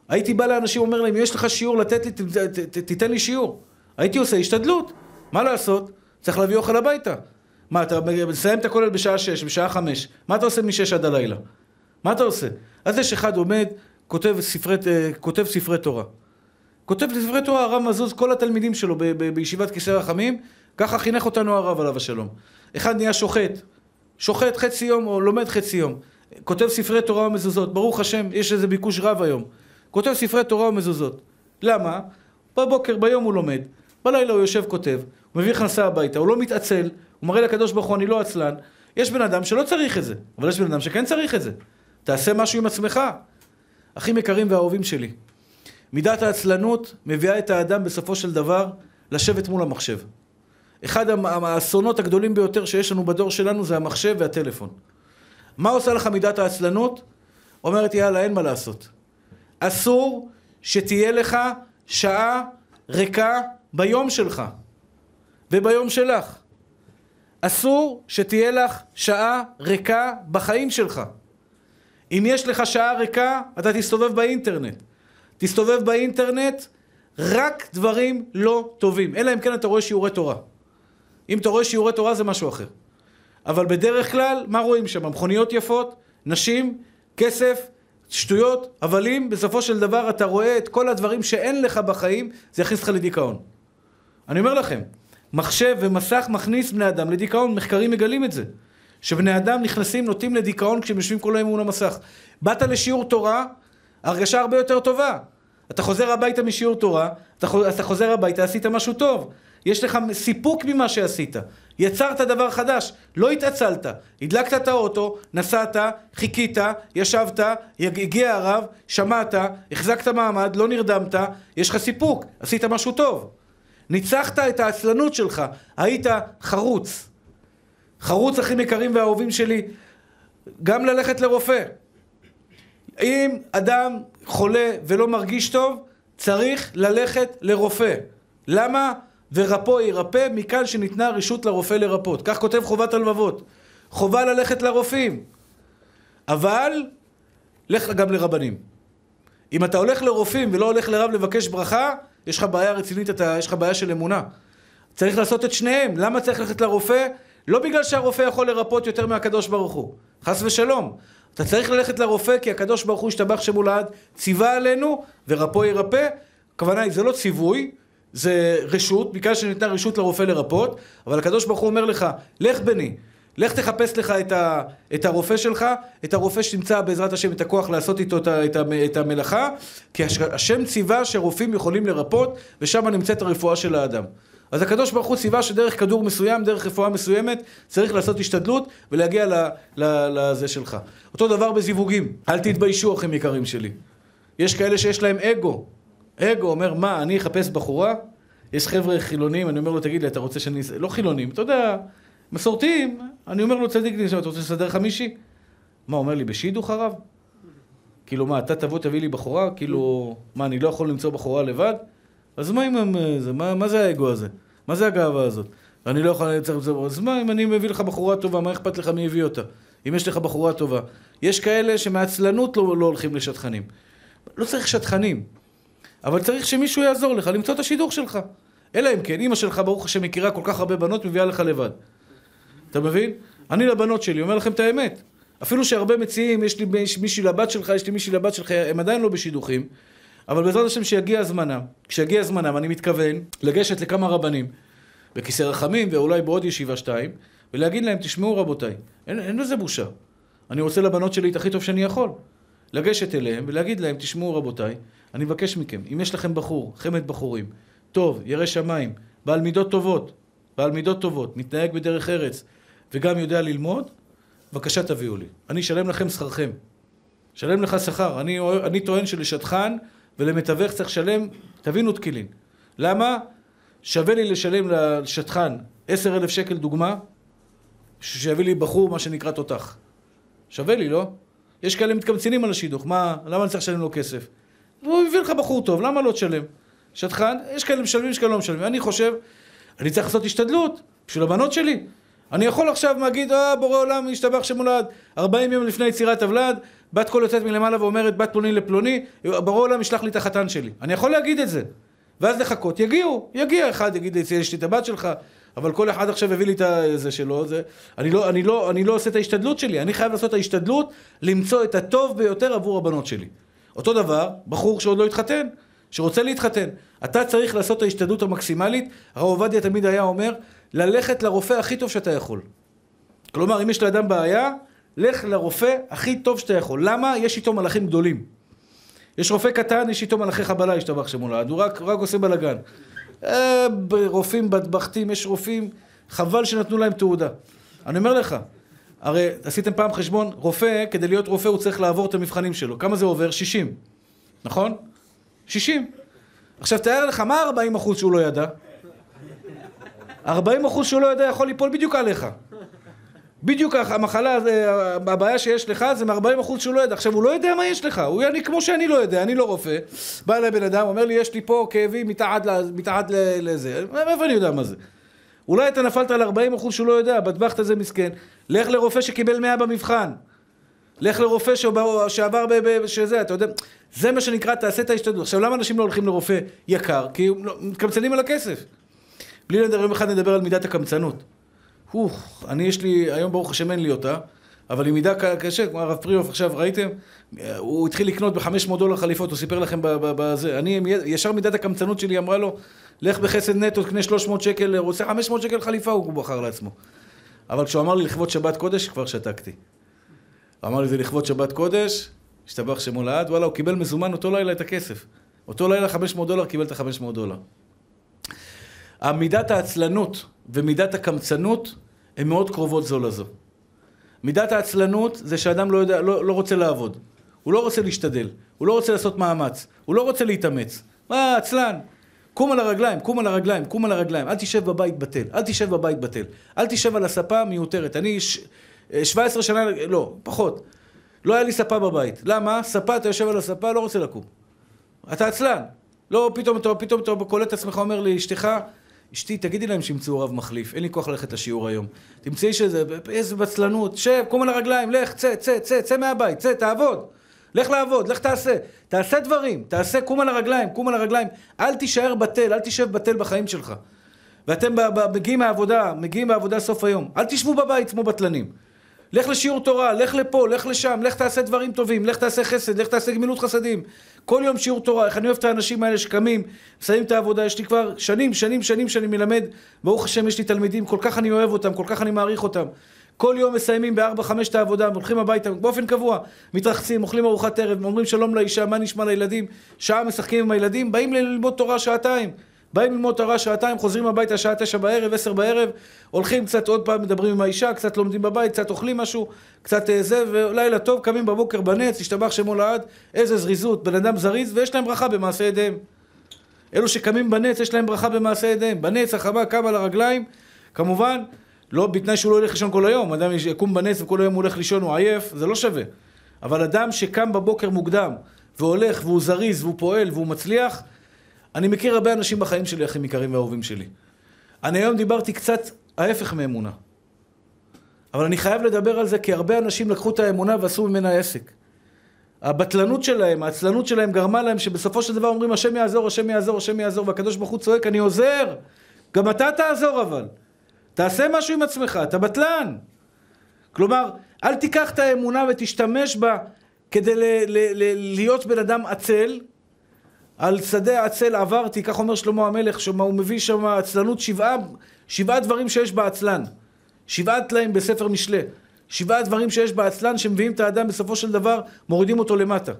הייתי בא לאנשים, אומר להם, אם יש לך שיעור לתת לי, ת, ת, ת, תיתן לי שיעור. הייתי עושה השתדלות. מה לעשות? צריך להביא אוכל הביתה. מה, אתה מסיים את הכולל בשעה שש, בשעה חמש. מה אתה עושה משש עד הלילה? מה אתה עושה? אז יש אחד עומד, כותב ספרי, אה, כותב ספרי תורה. כותב ספרי תורה, הרב מזוז, כל התלמידים שלו ב- ב- בישיבת כיסא רחמים, ככה חינך אותנו הרב עליו השלום. אחד נהיה שוחט, שוחט חצי יום או לומד חצי יום. כותב ספרי תורה ומזוזות, ברוך השם, יש איזה ביקוש רב היום. כותב ספרי תורה ומזוזות. למה? בבוקר, ביום הוא לומד, בלילה הוא יושב כותב, הוא מביא הכנסה הביתה, הוא לא מתעצל, הוא מראה לקדוש ברוך הוא, אני לא עצלן. יש בן אדם שלא צריך את זה, אבל יש בן אדם שכן צריך את זה. תעשה משהו עם עצמך. אחים יקרים ואהובים שלי, מידת העצלנות מביאה את האדם בסופו של דבר לשבת מול המחשב. אחד האסונות הגדולים ביותר שיש לנו בדור שלנו זה המחשב והטלפון. מה עושה לך מידת העצלנות? אומרת יאללה אין מה לעשות. אסור שתהיה לך שעה ריקה ביום שלך וביום שלך. אסור שתהיה לך שעה ריקה בחיים שלך. אם יש לך שעה ריקה, אתה תסתובב באינטרנט. תסתובב באינטרנט רק דברים לא טובים, אלא אם כן אתה רואה שיעורי תורה. אם אתה רואה שיעורי תורה זה משהו אחר. אבל בדרך כלל, מה רואים שם? מכוניות יפות, נשים, כסף, שטויות, אבל אם בסופו של דבר אתה רואה את כל הדברים שאין לך בחיים, זה יכניס אותך לדיכאון. אני אומר לכם, מחשב ומסך מכניס בני אדם לדיכאון, מחקרים מגלים את זה. שבני אדם נכנסים, נוטים לדיכאון כשהם יושבים כל היום מול המסך. באת לשיעור תורה, הרגשה הרבה יותר טובה. אתה חוזר הביתה משיעור תורה, אתה, חוזר הביתה, עשית משהו טוב. יש לך סיפוק ממה שעשית. יצרת דבר חדש, לא התעצלת. הדלקת את האוטו, נסעת, חיכית, ישבת, הגיע הרב, שמעת, החזקת מעמד, לא נרדמת, יש לך סיפוק, עשית משהו טוב. ניצחת את העצלנות שלך, היית חרוץ. חרוץ אחים יקרים ואהובים שלי, גם ללכת לרופא. אם אדם חולה ולא מרגיש טוב, צריך ללכת לרופא. למה? ורפו ירפא, מכאן שניתנה רשות לרופא לרפות. כך כותב חובת הלבבות. חובה ללכת לרופאים. אבל, לך גם לרבנים. אם אתה הולך לרופאים ולא הולך לרב לבקש ברכה, יש לך בעיה רצינית, אתה, יש לך בעיה של אמונה. צריך לעשות את שניהם. למה צריך ללכת לרופא? לא בגלל שהרופא יכול לרפות יותר מהקדוש ברוך הוא. חס ושלום. אתה צריך ללכת לרופא כי הקדוש ברוך הוא השתבח שמולד ציווה עלינו ורפו ירפא. הכוונה היא, זה לא ציווי, זה רשות, בגלל שניתנה רשות לרופא לרפות, אבל הקדוש ברוך הוא אומר לך, לך בני, לך תחפש לך את, ה, את הרופא שלך, את הרופא שתמצא בעזרת השם את הכוח לעשות איתו את, את, את המלאכה, כי השם ציווה שרופאים יכולים לרפות, ושם נמצאת הרפואה של האדם. אז הקדוש ברוך הוא ציווה שדרך כדור מסוים, דרך רפואה מסוימת, צריך לעשות השתדלות ולהגיע לזה שלך. אותו דבר בזיווגים, אל תתביישו אחים יקרים שלי. יש כאלה שיש להם אגו. אגו אומר, מה, אני אחפש בחורה? יש חבר'ה חילונים, אני אומר לו, תגיד לי, אתה רוצה שאני... לא חילונים, אתה יודע, מסורתיים. אני אומר לו, צדיק אתה רוצה לסדר חמישי? מה, אומר לי, בשידוך הרב? כאילו, מה, אתה תבוא תביא לי בחורה? כאילו, מה, אני לא יכול למצוא בחורה לבד? אז מה אם הם... זה, מה, מה זה האגו הזה? מה זה הגאווה הזאת? אני לא יכול לייצר את זה, אז מה אם אני מביא לך בחורה טובה, מה אכפת לך מי הביא אותה? אם יש לך בחורה טובה. יש כאלה שמעצלנות לא, לא הולכים לשטחנים. לא צריך שטחנים, אבל צריך שמישהו יעזור לך למצוא את השידוך שלך. אלא אם כן, אימא שלך, ברוך השם, מכירה כל כך הרבה בנות, מביאה לך לבד. אתה מבין? אני לבנות שלי, אומר לכם את האמת. אפילו שהרבה מציעים, יש לי מישהי לבת שלך, יש לי מישהי לבת שלך, הם עדיין לא בשידוכים. אבל בעזרת השם שיגיע זמנם, כשיגיע זמנם, אני מתכוון לגשת לכמה רבנים בכיסא רחמים ואולי בעוד ישיבה שתיים, ולהגיד להם, תשמעו רבותיי, אין, אין לזה בושה. אני רוצה לבנות שלי את הכי טוב שאני יכול. לגשת אליהם ולהגיד להם, תשמעו רבותיי, אני מבקש מכם, אם יש לכם בחור, חמד בחורים, טוב, ירא שמיים, בעל מידות טובות, בעל מידות טובות, מתנהג בדרך ארץ, וגם יודע ללמוד, בבקשה תביאו לי. אני אשלם לכם שכרכם. אשלם לך שכר. אני, אני טוען שלשטחן ולמתווך צריך לשלם, תבינו תקילין. למה? שווה לי לשלם לשטחן עשר אלף שקל דוגמה, שיביא לי בחור, מה שנקרא תותח. שווה לי, לא? יש כאלה מתקמצנים על השידוך, מה, למה אני צריך לשלם לו כסף? הוא מביא לך בחור טוב, למה לא תשלם? שטחן, יש כאלה משלמים, יש כאלה לא משלמים. אני חושב, אני צריך לעשות השתדלות בשביל הבנות שלי. אני יכול עכשיו להגיד, אה, בורא עולם, השתבח שמולד, 40 יום לפני יצירת הוולד, בת קול יוצאת מלמעלה ואומרת, בת פלוני לפלוני, בורא עולם ישלח לי את החתן שלי. אני יכול להגיד את זה. ואז לחכות, יגיעו, יגיע אחד, יגיד, יש לי את הבת שלך, אבל כל אחד עכשיו הביא לי את זה שלו, זה... אני, לא, אני, לא, אני לא עושה את ההשתדלות שלי, אני חייב לעשות את ההשתדלות למצוא את הטוב ביותר עבור הבנות שלי. אותו דבר, בחור שעוד לא התחתן, שרוצה להתחתן. אתה צריך לעשות את ההשתדלות המקסימלית, הרב עובדיה תמיד היה אומר, ללכת לרופא הכי טוב שאתה יכול. כלומר, אם יש לאדם בעיה, לך לרופא הכי טוב שאתה יכול. למה? יש איתו מלאכים גדולים. יש רופא קטן, יש איתו מלאכי חבלה, השתבח שמולד, הוא רק, רק עושה בלאגן. אה, רופאים בטבחתים, יש רופאים, חבל שנתנו להם תעודה. אני אומר לך, הרי עשיתם פעם חשבון, רופא, כדי להיות רופא הוא צריך לעבור את המבחנים שלו. כמה זה עובר? 60, נכון? 60. עכשיו תאר לך, מה 40 אחוז שהוא לא ידע? 40 אחוז שהוא לא יודע יכול ליפול בדיוק עליך. בדיוק המחלה, הבעיה שיש לך זה מ-40 אחוז שהוא לא יודע. עכשיו, הוא לא יודע מה יש לך, הוא אני כמו שאני לא יודע, אני לא רופא. בא אליי בן אדם, אומר לי, יש לי פה כאבים מתחת לזה. מאיפה אני יודע מה זה? אולי אתה נפלת על 40 אחוז שהוא לא יודע, בטבחת איזה מסכן. לך לרופא שקיבל 100 במבחן. לך לרופא שעבר שזה, אתה יודע, זה מה שנקרא, תעשה את ההשתדלות. עכשיו, למה אנשים לא הולכים לרופא יקר? כי הם לא, מתקמצנים על הכסף. בלי לדבר, יום אחד נדבר על מידת הקמצנות. אוף, אני יש לי, היום ברוך השם אין לי אותה, אבל היא מידה קשה, כמו הרב פריאוף עכשיו, ראיתם? הוא התחיל לקנות ב-500 דולר חליפות, הוא סיפר לכם בזה. אני, ישר מידת הקמצנות שלי אמרה לו, לך בחסד נטו, קנה 300 שקל, הוא עושה 500 שקל חליפה, הוא בחר לעצמו. אבל כשהוא אמר לי לכבוד שבת קודש, כבר שתקתי. הוא אמר לי, זה לכבוד שבת קודש, השתבח שמו לעד, וואלה, הוא קיבל מזומן אותו לילה את הכסף. אותו לילה 500 דולר, קיבל את ה-500 דולר. המידת העצלנות ומידת הקמצנות הן מאוד קרובות זו לזו. מידת העצלנות זה שאדם לא, יודע, לא, לא רוצה לעבוד. הוא לא רוצה להשתדל, הוא לא רוצה לעשות מאמץ, הוא לא רוצה להתאמץ. מה, עצלן? קום על הרגליים, קום על הרגליים, קום על הרגליים. אל תשב בבית בטל, אל תשב בבית בטל. אל תשב על הספה מיותרת. אני ש... 17 שנה, לא, פחות. לא היה לי ספה בבית. למה? ספה, אתה יושב על הספה, לא רוצה לקום. אתה עצלן. לא, פתאום אתה, פתאום אתה קולט את עצמך, אומר לי, אשתך, אשתי, תגידי להם שימצאו רב מחליף, אין לי כוח ללכת לשיעור היום. תמצאי שזה, איזה בצלנות, שב, קום על הרגליים, לך, צא, צא, צא, צא מהבית, צא, תעבוד. לך לעבוד, לך תעשה. תעשה דברים, תעשה, קום על הרגליים, קום על הרגליים. אל תישאר בטל, אל תשב בטל בחיים שלך. ואתם מגיעים מהעבודה, מגיעים מהעבודה סוף היום. אל תשבו בבית כמו בטלנים. לך לשיעור תורה, לך לפה, לך לשם, לך תעשה דברים טובים, לך תעשה חסד, לך תעשה גמילות חסדים. כל יום שיעור תורה, איך אני אוהב את האנשים האלה שקמים, מסיימים את העבודה, יש לי כבר שנים, שנים, שנים שאני מלמד, ברוך השם יש לי תלמידים, כל כך אני אוהב אותם, כל כך אני מעריך אותם. כל יום מסיימים בארבע, חמש את העבודה, הולכים הביתה באופן קבוע, מתרחצים, אוכלים ארוחת ערב, אומרים שלום לאישה, מה נשמע לילדים, שעה משחקים עם הילדים, באים ללמוד תורה שעתיים. באים ללמוד תורה שעתיים, חוזרים הביתה שעה תשע בערב, עשר בערב, הולכים קצת עוד פעם, מדברים עם האישה, קצת לומדים בבית, קצת אוכלים משהו, קצת אה, זה, ולילה טוב, קמים בבוקר בנץ, השתבח שמו לעד, איזה זריזות, בן אדם זריז, ויש להם ברכה במעשה ידיהם. אלו שקמים בנץ, יש להם ברכה במעשה ידיהם. בנץ החמה קם על הרגליים, כמובן, לא בתנאי שהוא לא ילך לישון כל היום, אדם יקום בנץ וכל היום הוא הולך לישון, הוא עייף, זה לא שווה. אבל אדם שקם בבוקר מוקדם, והולך, והוא זריז, והוא פועל, והוא מצליח, אני מכיר הרבה אנשים בחיים שלי, אחים יקרים ואהובים שלי. אני היום דיברתי קצת ההפך מאמונה. אבל אני חייב לדבר על זה כי הרבה אנשים לקחו את האמונה ועשו ממנה עסק. הבטלנות שלהם, העצלנות שלהם גרמה להם שבסופו של דבר אומרים השם יעזור, השם יעזור, השם יעזור, והקדוש ברוך הוא צועק, אני עוזר. גם אתה תעזור אבל. תעשה משהו עם עצמך, אתה בטלן. כלומר, אל תיקח את האמונה ותשתמש בה כדי ל- ל- ל- להיות בן אדם עצל, על שדה עצל עברתי, כך אומר שלמה המלך, שמה הוא מביא שם עצלנות שבעה, שבעה דברים שיש בעצלן. שבעה טלאים בספר משלי. שבעה דברים שיש בעצלן שמביאים את האדם בסופו של דבר, מורידים אותו למטה.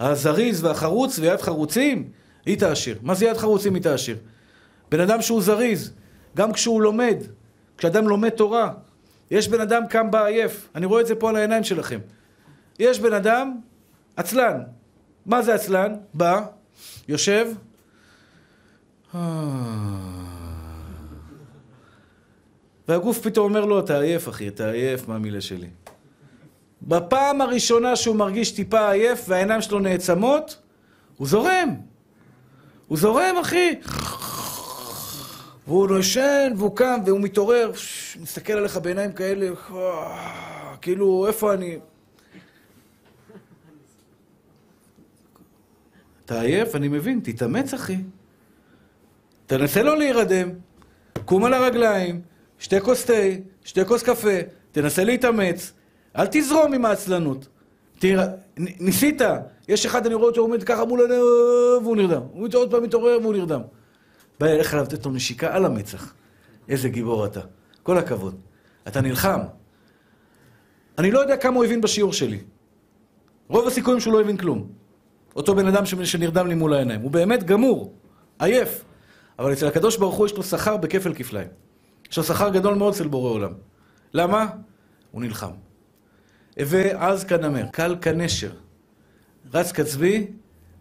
הזריז והחרוץ ויד חרוצים, היא תעשיר. מה זה יד חרוצים היא תעשיר? בן אדם שהוא זריז, גם כשהוא לומד, כשאדם לומד תורה, יש בן אדם קם בעייף, אני רואה את זה פה על העיניים שלכם. יש בן אדם עצלן, מה זה עצלן? בא, יושב, והגוף פתאום אומר לו, אתה עייף אחי, אתה עייף מהמילה שלי. בפעם הראשונה שהוא מרגיש טיפה עייף והעיניים שלו נעצמות, הוא זורם. הוא זורם, אחי. והוא נושן, והוא קם, והוא מתעורר, מסתכל עליך בעיניים כאלה, כאילו, איפה אני? אתה עייף? אני מבין, תתאמץ, אחי. תנסה לא להירדם, קום על הרגליים, שתי כוס תה, שתי כוס קפה, תנסה להתאמץ, אל תזרום עם העצלנות. תראה, ניסית, יש אחד, אני רואה אותו עומד ככה מול עיניו, והוא נרדם. הוא עוד פעם מתעורר והוא נרדם. בא אליך לתת לו נשיקה על המצח. איזה גיבור אתה. כל הכבוד. אתה נלחם. אני לא יודע כמה הוא הבין בשיעור שלי. רוב הסיכויים שהוא לא הבין כלום. אותו בן אדם שנרדם לי מול העיניים. הוא באמת גמור, עייף. אבל אצל הקדוש ברוך הוא יש לו שכר בכפל כפליים. יש לו שכר גדול מאוד אצל בורא עולם. למה? הוא נלחם. עז כנמר, קל כנשר, רץ כצבי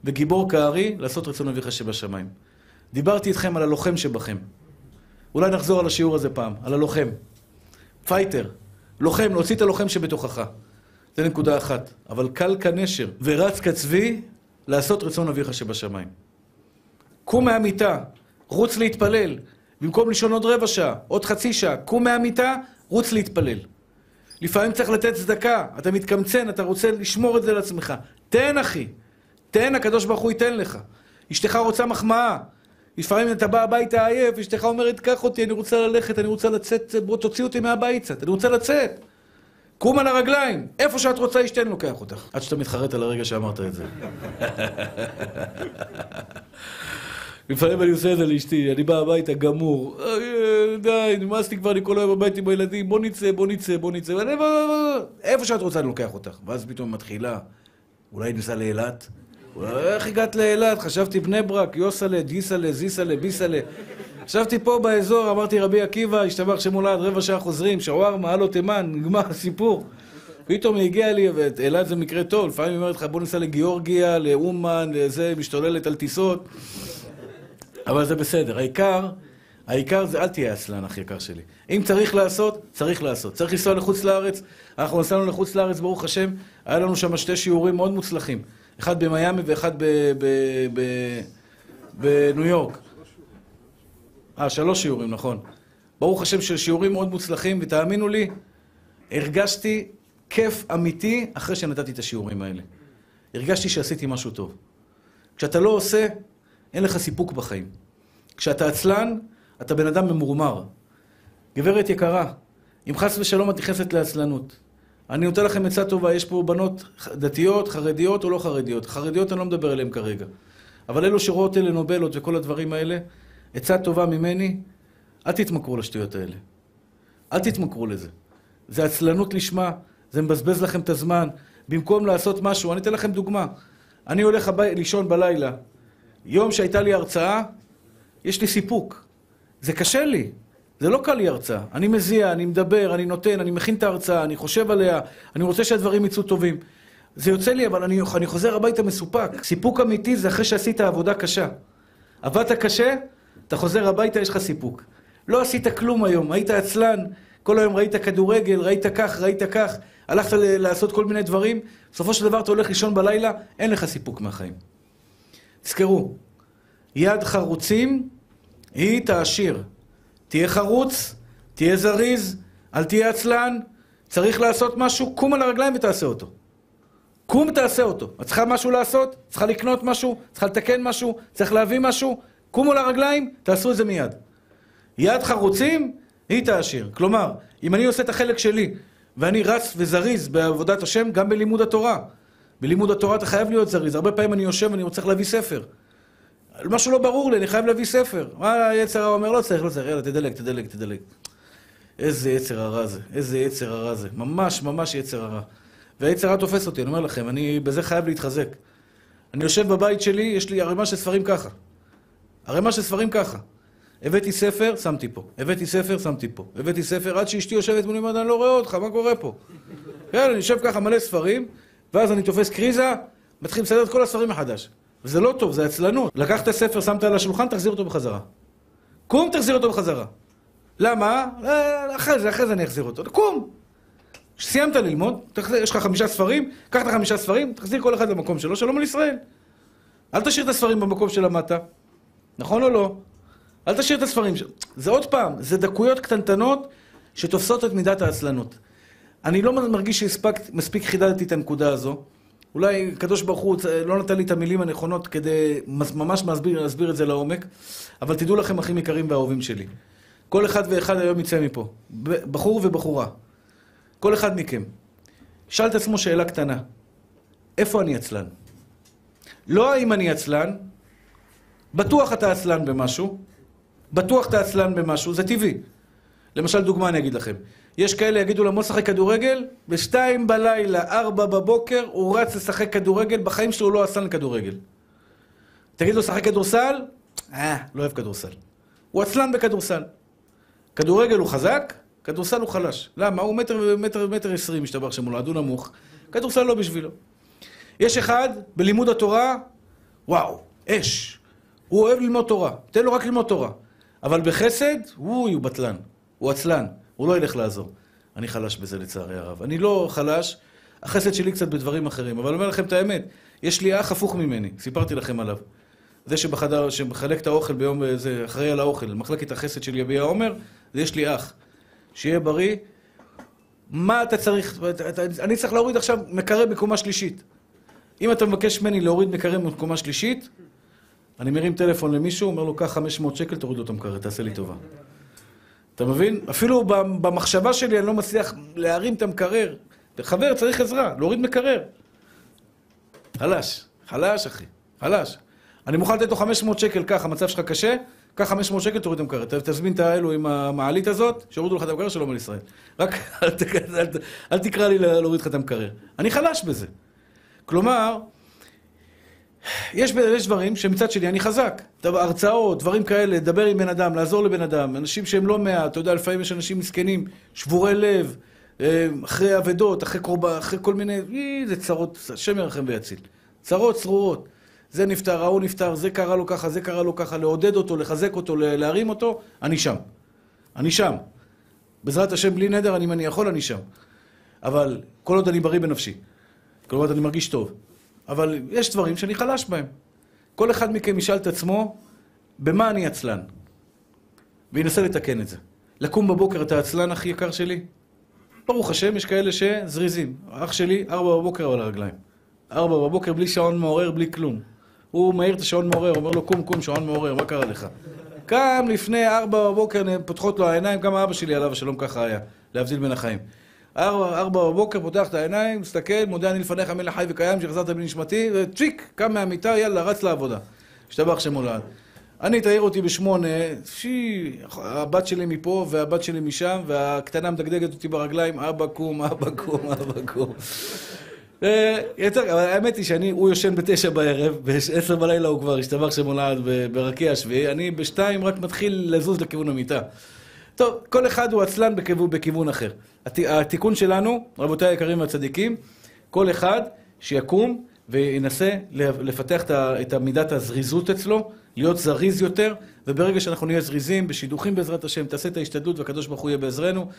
וגיבור כארי לעשות רצון אביך שבשמיים. דיברתי איתכם על הלוחם שבכם. אולי נחזור על השיעור הזה פעם, על הלוחם. פייטר, לוחם, להוציא את הלוחם שבתוכך. זה נקודה אחת. אבל קל כנשר ורץ כצבי לעשות רצון אביך שבשמיים. קום מהמיטה, רוץ להתפלל. במקום לישון עוד רבע שעה, עוד חצי שעה, קום מהמיטה, רוץ להתפלל. לפעמים צריך לתת צדקה, אתה מתקמצן, אתה רוצה לשמור את זה לעצמך. תן, אחי. תן, הקדוש ברוך הוא ייתן לך. אשתך רוצה מחמאה. לפעמים אתה בא הביתה עייף, אשתך אומרת, קח אותי, אני רוצה ללכת, אני רוצה לצאת, בוא תוציא אותי מהבית קצת, אני רוצה לצאת. קום על הרגליים, איפה שאת רוצה, אשתנו לוקח אותך. עד שאתה מתחרט על הרגע שאמרת את זה. לפעמים אני עושה את זה לאשתי, אני בא הביתה גמור, אה, די, נמאס לי כבר, אני כל היום בבית עם הילדים, בוא נצא, בוא נצא, בוא נצא, איפה שאת רוצה אני לוקח אותך. ואז פתאום מתחילה, אולי ניסע לאילת? איך הגעת לאילת? חשבתי בני ברק, יוסלה, דיסלה, זיסלה, ביסלה. חשבתי פה באזור, אמרתי רבי עקיבא, השתבח שמולה עד רבע שעה חוזרים, שווארמה, הלו תימן, נגמר הסיפור. פתאום היא הגיעה לי, ואילת זה מקרה טוב, לפעמים היא אומרת לך בוא ניסע לגיאורגיה, לאומן, לזה, משתוללת על טיסות. אבל זה בסדר. העיקר, העיקר זה אל תהיה עצלן, אח יקר שלי. אם צריך לעשות, צריך לעשות. צריך לנסוע לחוץ לארץ, אנחנו נסענו לחוץ לארץ, ברוך השם, היה לנו שם שתי שיעורים מאוד מוצלחים. אחד במיאמי ואחד בניו יורק. אה, שלוש שיעורים, נכון. ברוך השם של שיעורים מאוד מוצלחים, ותאמינו לי, הרגשתי כיף אמיתי אחרי שנתתי את השיעורים האלה. הרגשתי שעשיתי משהו טוב. כשאתה לא עושה, אין לך סיפוק בחיים. כשאתה עצלן, אתה בן אדם ממורמר. גברת יקרה, אם חס ושלום את נכנסת לעצלנות, אני נותן לכם עצה טובה, יש פה בנות דתיות, חרדיות או לא חרדיות. חרדיות אני לא מדבר עליהן כרגע. אבל אלו שרואות טלנובלות וכל הדברים האלה, עצה טובה ממני, אל תתמכרו לשטויות האלה. אל תתמכרו לזה. זה עצלנות לשמה, זה מבזבז לכם את הזמן. במקום לעשות משהו, אני אתן לכם דוגמה. אני הולך הבי... לישון בלילה, יום שהייתה לי הרצאה, יש לי סיפוק. זה קשה לי. זה לא קל לי הרצאה. אני מזיע, אני מדבר, אני נותן, אני מכין את ההרצאה, אני חושב עליה, אני רוצה שהדברים יצאו טובים. זה יוצא לי, אבל אני, אני חוזר הביתה מסופק. סיפוק אמיתי זה אחרי שעשית עבודה קשה. עבדת קשה, אתה חוזר הביתה, יש לך סיפוק. לא עשית כלום היום, היית עצלן, כל היום ראית כדורגל, ראית כך, ראית כך, הלכת לעשות כל מיני דברים, בסופו של דבר אתה הולך לישון בלילה, אין לך סיפוק מהחיים. תזכרו, יד חרוצים היא תעשיר. תהיה חרוץ, תהיה זריז, אל תהיה עצלן, צריך לעשות משהו, קום על הרגליים ותעשה אותו. קום תעשה אותו. את צריכה משהו לעשות? צריכה לקנות משהו? צריכה לתקן משהו? צריך להביא משהו? קומו לרגליים, תעשו את זה מיד. יד חרוצים היא תעשיר. כלומר, אם אני עושה את החלק שלי ואני רץ וזריז בעבודת השם, גם בלימוד התורה. בלימוד התורה אתה חייב להיות זריז. הרבה פעמים אני יושב ואני רוצה להביא ספר. משהו לא ברור לי, אני חייב להביא ספר. מה היצר הרע אומר? לא צריך, לא צריך, יאללה, תדלג, תדלג, תדלג. איזה יצר הרע זה, איזה יצר הרע זה. ממש, ממש יצר הרע. והיצר הרע תופס אותי, אני אומר לכם, אני בזה חייב להתחזק. אני יושב בבית שלי, יש לי ערימה של ספרים ככה. ערימה של ספרים ככה. הבאתי ספר, שמתי פה. הבאתי ספר, שמתי פה. הבאתי ספר, עד שאשתי יושבת מולי, אני לא רואה אותך, מה קורה פה? כן, אני יושב ככה מלא ספרים, ואז אני תופס קריזה, מתחיל לסדר את כל הספרים מחדש. וזה לא טוב, זה עצלנות. לקחת ספר, שמת על השולחן, תחזיר אותו בחזרה. קום, תחזיר אותו בחזרה. למה? אה, אחרי זה, אחרי זה אני אחזיר אותו. קום! סיימת ללמוד, תחזיר, יש לך חמישה ספרים, קח את החמישה ספרים, תחזיר כל אחד למקום שלו, שלום על ישראל. אל תשאיר את הספרים במקום שלמדת. נכון או לא? אל תשאיר את הספרים שלו. זה עוד פעם, זה דקויות קטנטנות שתופסות את מידת העצלנות. אני לא מרגיש שמספיק חידדתי את הנקודה הזו. אולי הקדוש ברוך הוא לא נתן לי את המילים הנכונות כדי ממש להסביר, להסביר את זה לעומק, אבל תדעו לכם, אחים יקרים ואהובים שלי. כל אחד ואחד היום יצא מפה. בחור ובחורה. כל אחד מכם. שאל את עצמו שאלה קטנה. איפה אני עצלן? לא האם אני עצלן, בטוח אתה עצלן במשהו, בטוח אתה עצלן במשהו, זה טבעי. למשל, דוגמה אני אגיד לכם. יש כאלה יגידו לו, בוא כדורגל, בשתיים בלילה, ארבע בבוקר, הוא רץ לשחק כדורגל, בחיים שלו הוא לא עצלן כדורגל. תגיד לו, שחק כדורסל? אה, לא אוהב כדורסל. הוא עצלן בכדורסל. כדורגל הוא חזק, כדורסל הוא חלש. למה? הוא מטר, מטר, מטר עשרים, משתבח שמולד, הוא נמוך. כדורסל לא בשבילו. יש אחד, בלימוד התורה, וואו, אש. הוא אוהב ללמוד תורה. תן לו רק ללמוד תורה. אבל בחסד, אוי, הוא בטלן. הוא עצלן. הוא לא ילך לעזור. אני חלש בזה לצערי הרב. אני לא חלש, החסד שלי קצת בדברים אחרים. אבל אני אומר לכם את האמת, יש לי אח הפוך ממני, סיפרתי לכם עליו. זה שבחדר, שמחלק את האוכל ביום, זה אחראי על האוכל, מחלקת החסד של יביע עומר, זה יש לי אח. שיהיה בריא. מה אתה צריך, אני צריך להוריד עכשיו מקרר בקומה שלישית. אם אתה מבקש ממני להוריד מקרר בקומה שלישית, אני מרים טלפון למישהו, אומר לו, קח 500 שקל, תוריד לו את המקרר, תעשה לי טובה. אתה מבין? אפילו במחשבה שלי אני לא מצליח להרים את המקרר. חבר, צריך עזרה, להוריד מקרר. חלש, חלש אחי, חלש. אני מוכן לתת לו 500 שקל, קח, המצב שלך קשה, קח 500 שקל, תוריד את המקרר. תזמין את האלו עם המעלית הזאת, שיורידו לך את המקרר, שלום על ישראל. רק אל, אל, אל, אל תקרא לי להוריד לך את המקרר. אני חלש בזה. כלומר, יש, דברים שמצד שני אני חזק. הרצאות, דברים כאלה, לדבר עם בן אדם, לעזור לבן אדם. אנשים שהם לא מעט, אתה יודע, לפעמים יש אנשים מסכנים, שבורי לב, אה, אחרי אבדות, אחרי קורבה, אחרי כל מיני... זה צרות, השם ירחם ויציל. צרות צרורות. זה נפטר, ההוא נפטר, זה קרה לו ככה, זה קרה לו ככה, לעודד אותו, לחזק אותו, להרים אותו, אני שם. אני שם. בעזרת השם, בלי נדר, אם אני יכול, אני שם. אבל כל עוד אני בריא בנפשי. כל עוד אני מרגיש טוב. אבל יש דברים שאני חלש בהם. כל אחד מכם ישאל את עצמו, במה אני עצלן? וינסה לתקן את זה. לקום בבוקר, אתה עצלן, הכי יקר שלי? ברוך השם, יש כאלה שזריזים. אח שלי, ארבע בבוקר על הרגליים. ארבע בבוקר בלי שעון מעורר, בלי כלום. הוא מעיר את השעון מעורר, אומר לו, קום, קום, שעון מעורר, מה קרה לך? קם לפני ארבע בבוקר, פותחות לו העיניים, גם אבא שלי עליו השלום ככה היה, להבדיל בין החיים. ארבע, ארבע בבוקר, פותח את העיניים, מסתכל, מודה אני לפניך מלך חי וקיים, שחזרת בנשמתי, וצ'יק, קם מהמיטה, יאללה, רץ לעבודה. השתבח שמולד. אני, תעיר אותי בשמונה, שי, הבת שלי מפה והבת שלי משם, והקטנה מדגדגת אותי ברגליים, אבא קום, אבא קום, אבא קום. אה, יותר, אבל האמת היא שאני, הוא יושן בתשע בערב, בעשר בלילה הוא כבר השתבח שמולד ברקיע השביעי, אני בשתיים רק מתחיל לזוז לכיוון המיטה. טוב, כל אחד הוא עצלן בכיוון, בכיוון אחר. התיקון שלנו, רבותיי היקרים והצדיקים, כל אחד שיקום וינסה לפתח את מידת הזריזות אצלו, להיות זריז יותר, וברגע שאנחנו נהיה זריזים, בשידוכים בעזרת השם, תעשה את ההשתדלות והקדוש ברוך הוא יהיה בעזרנו.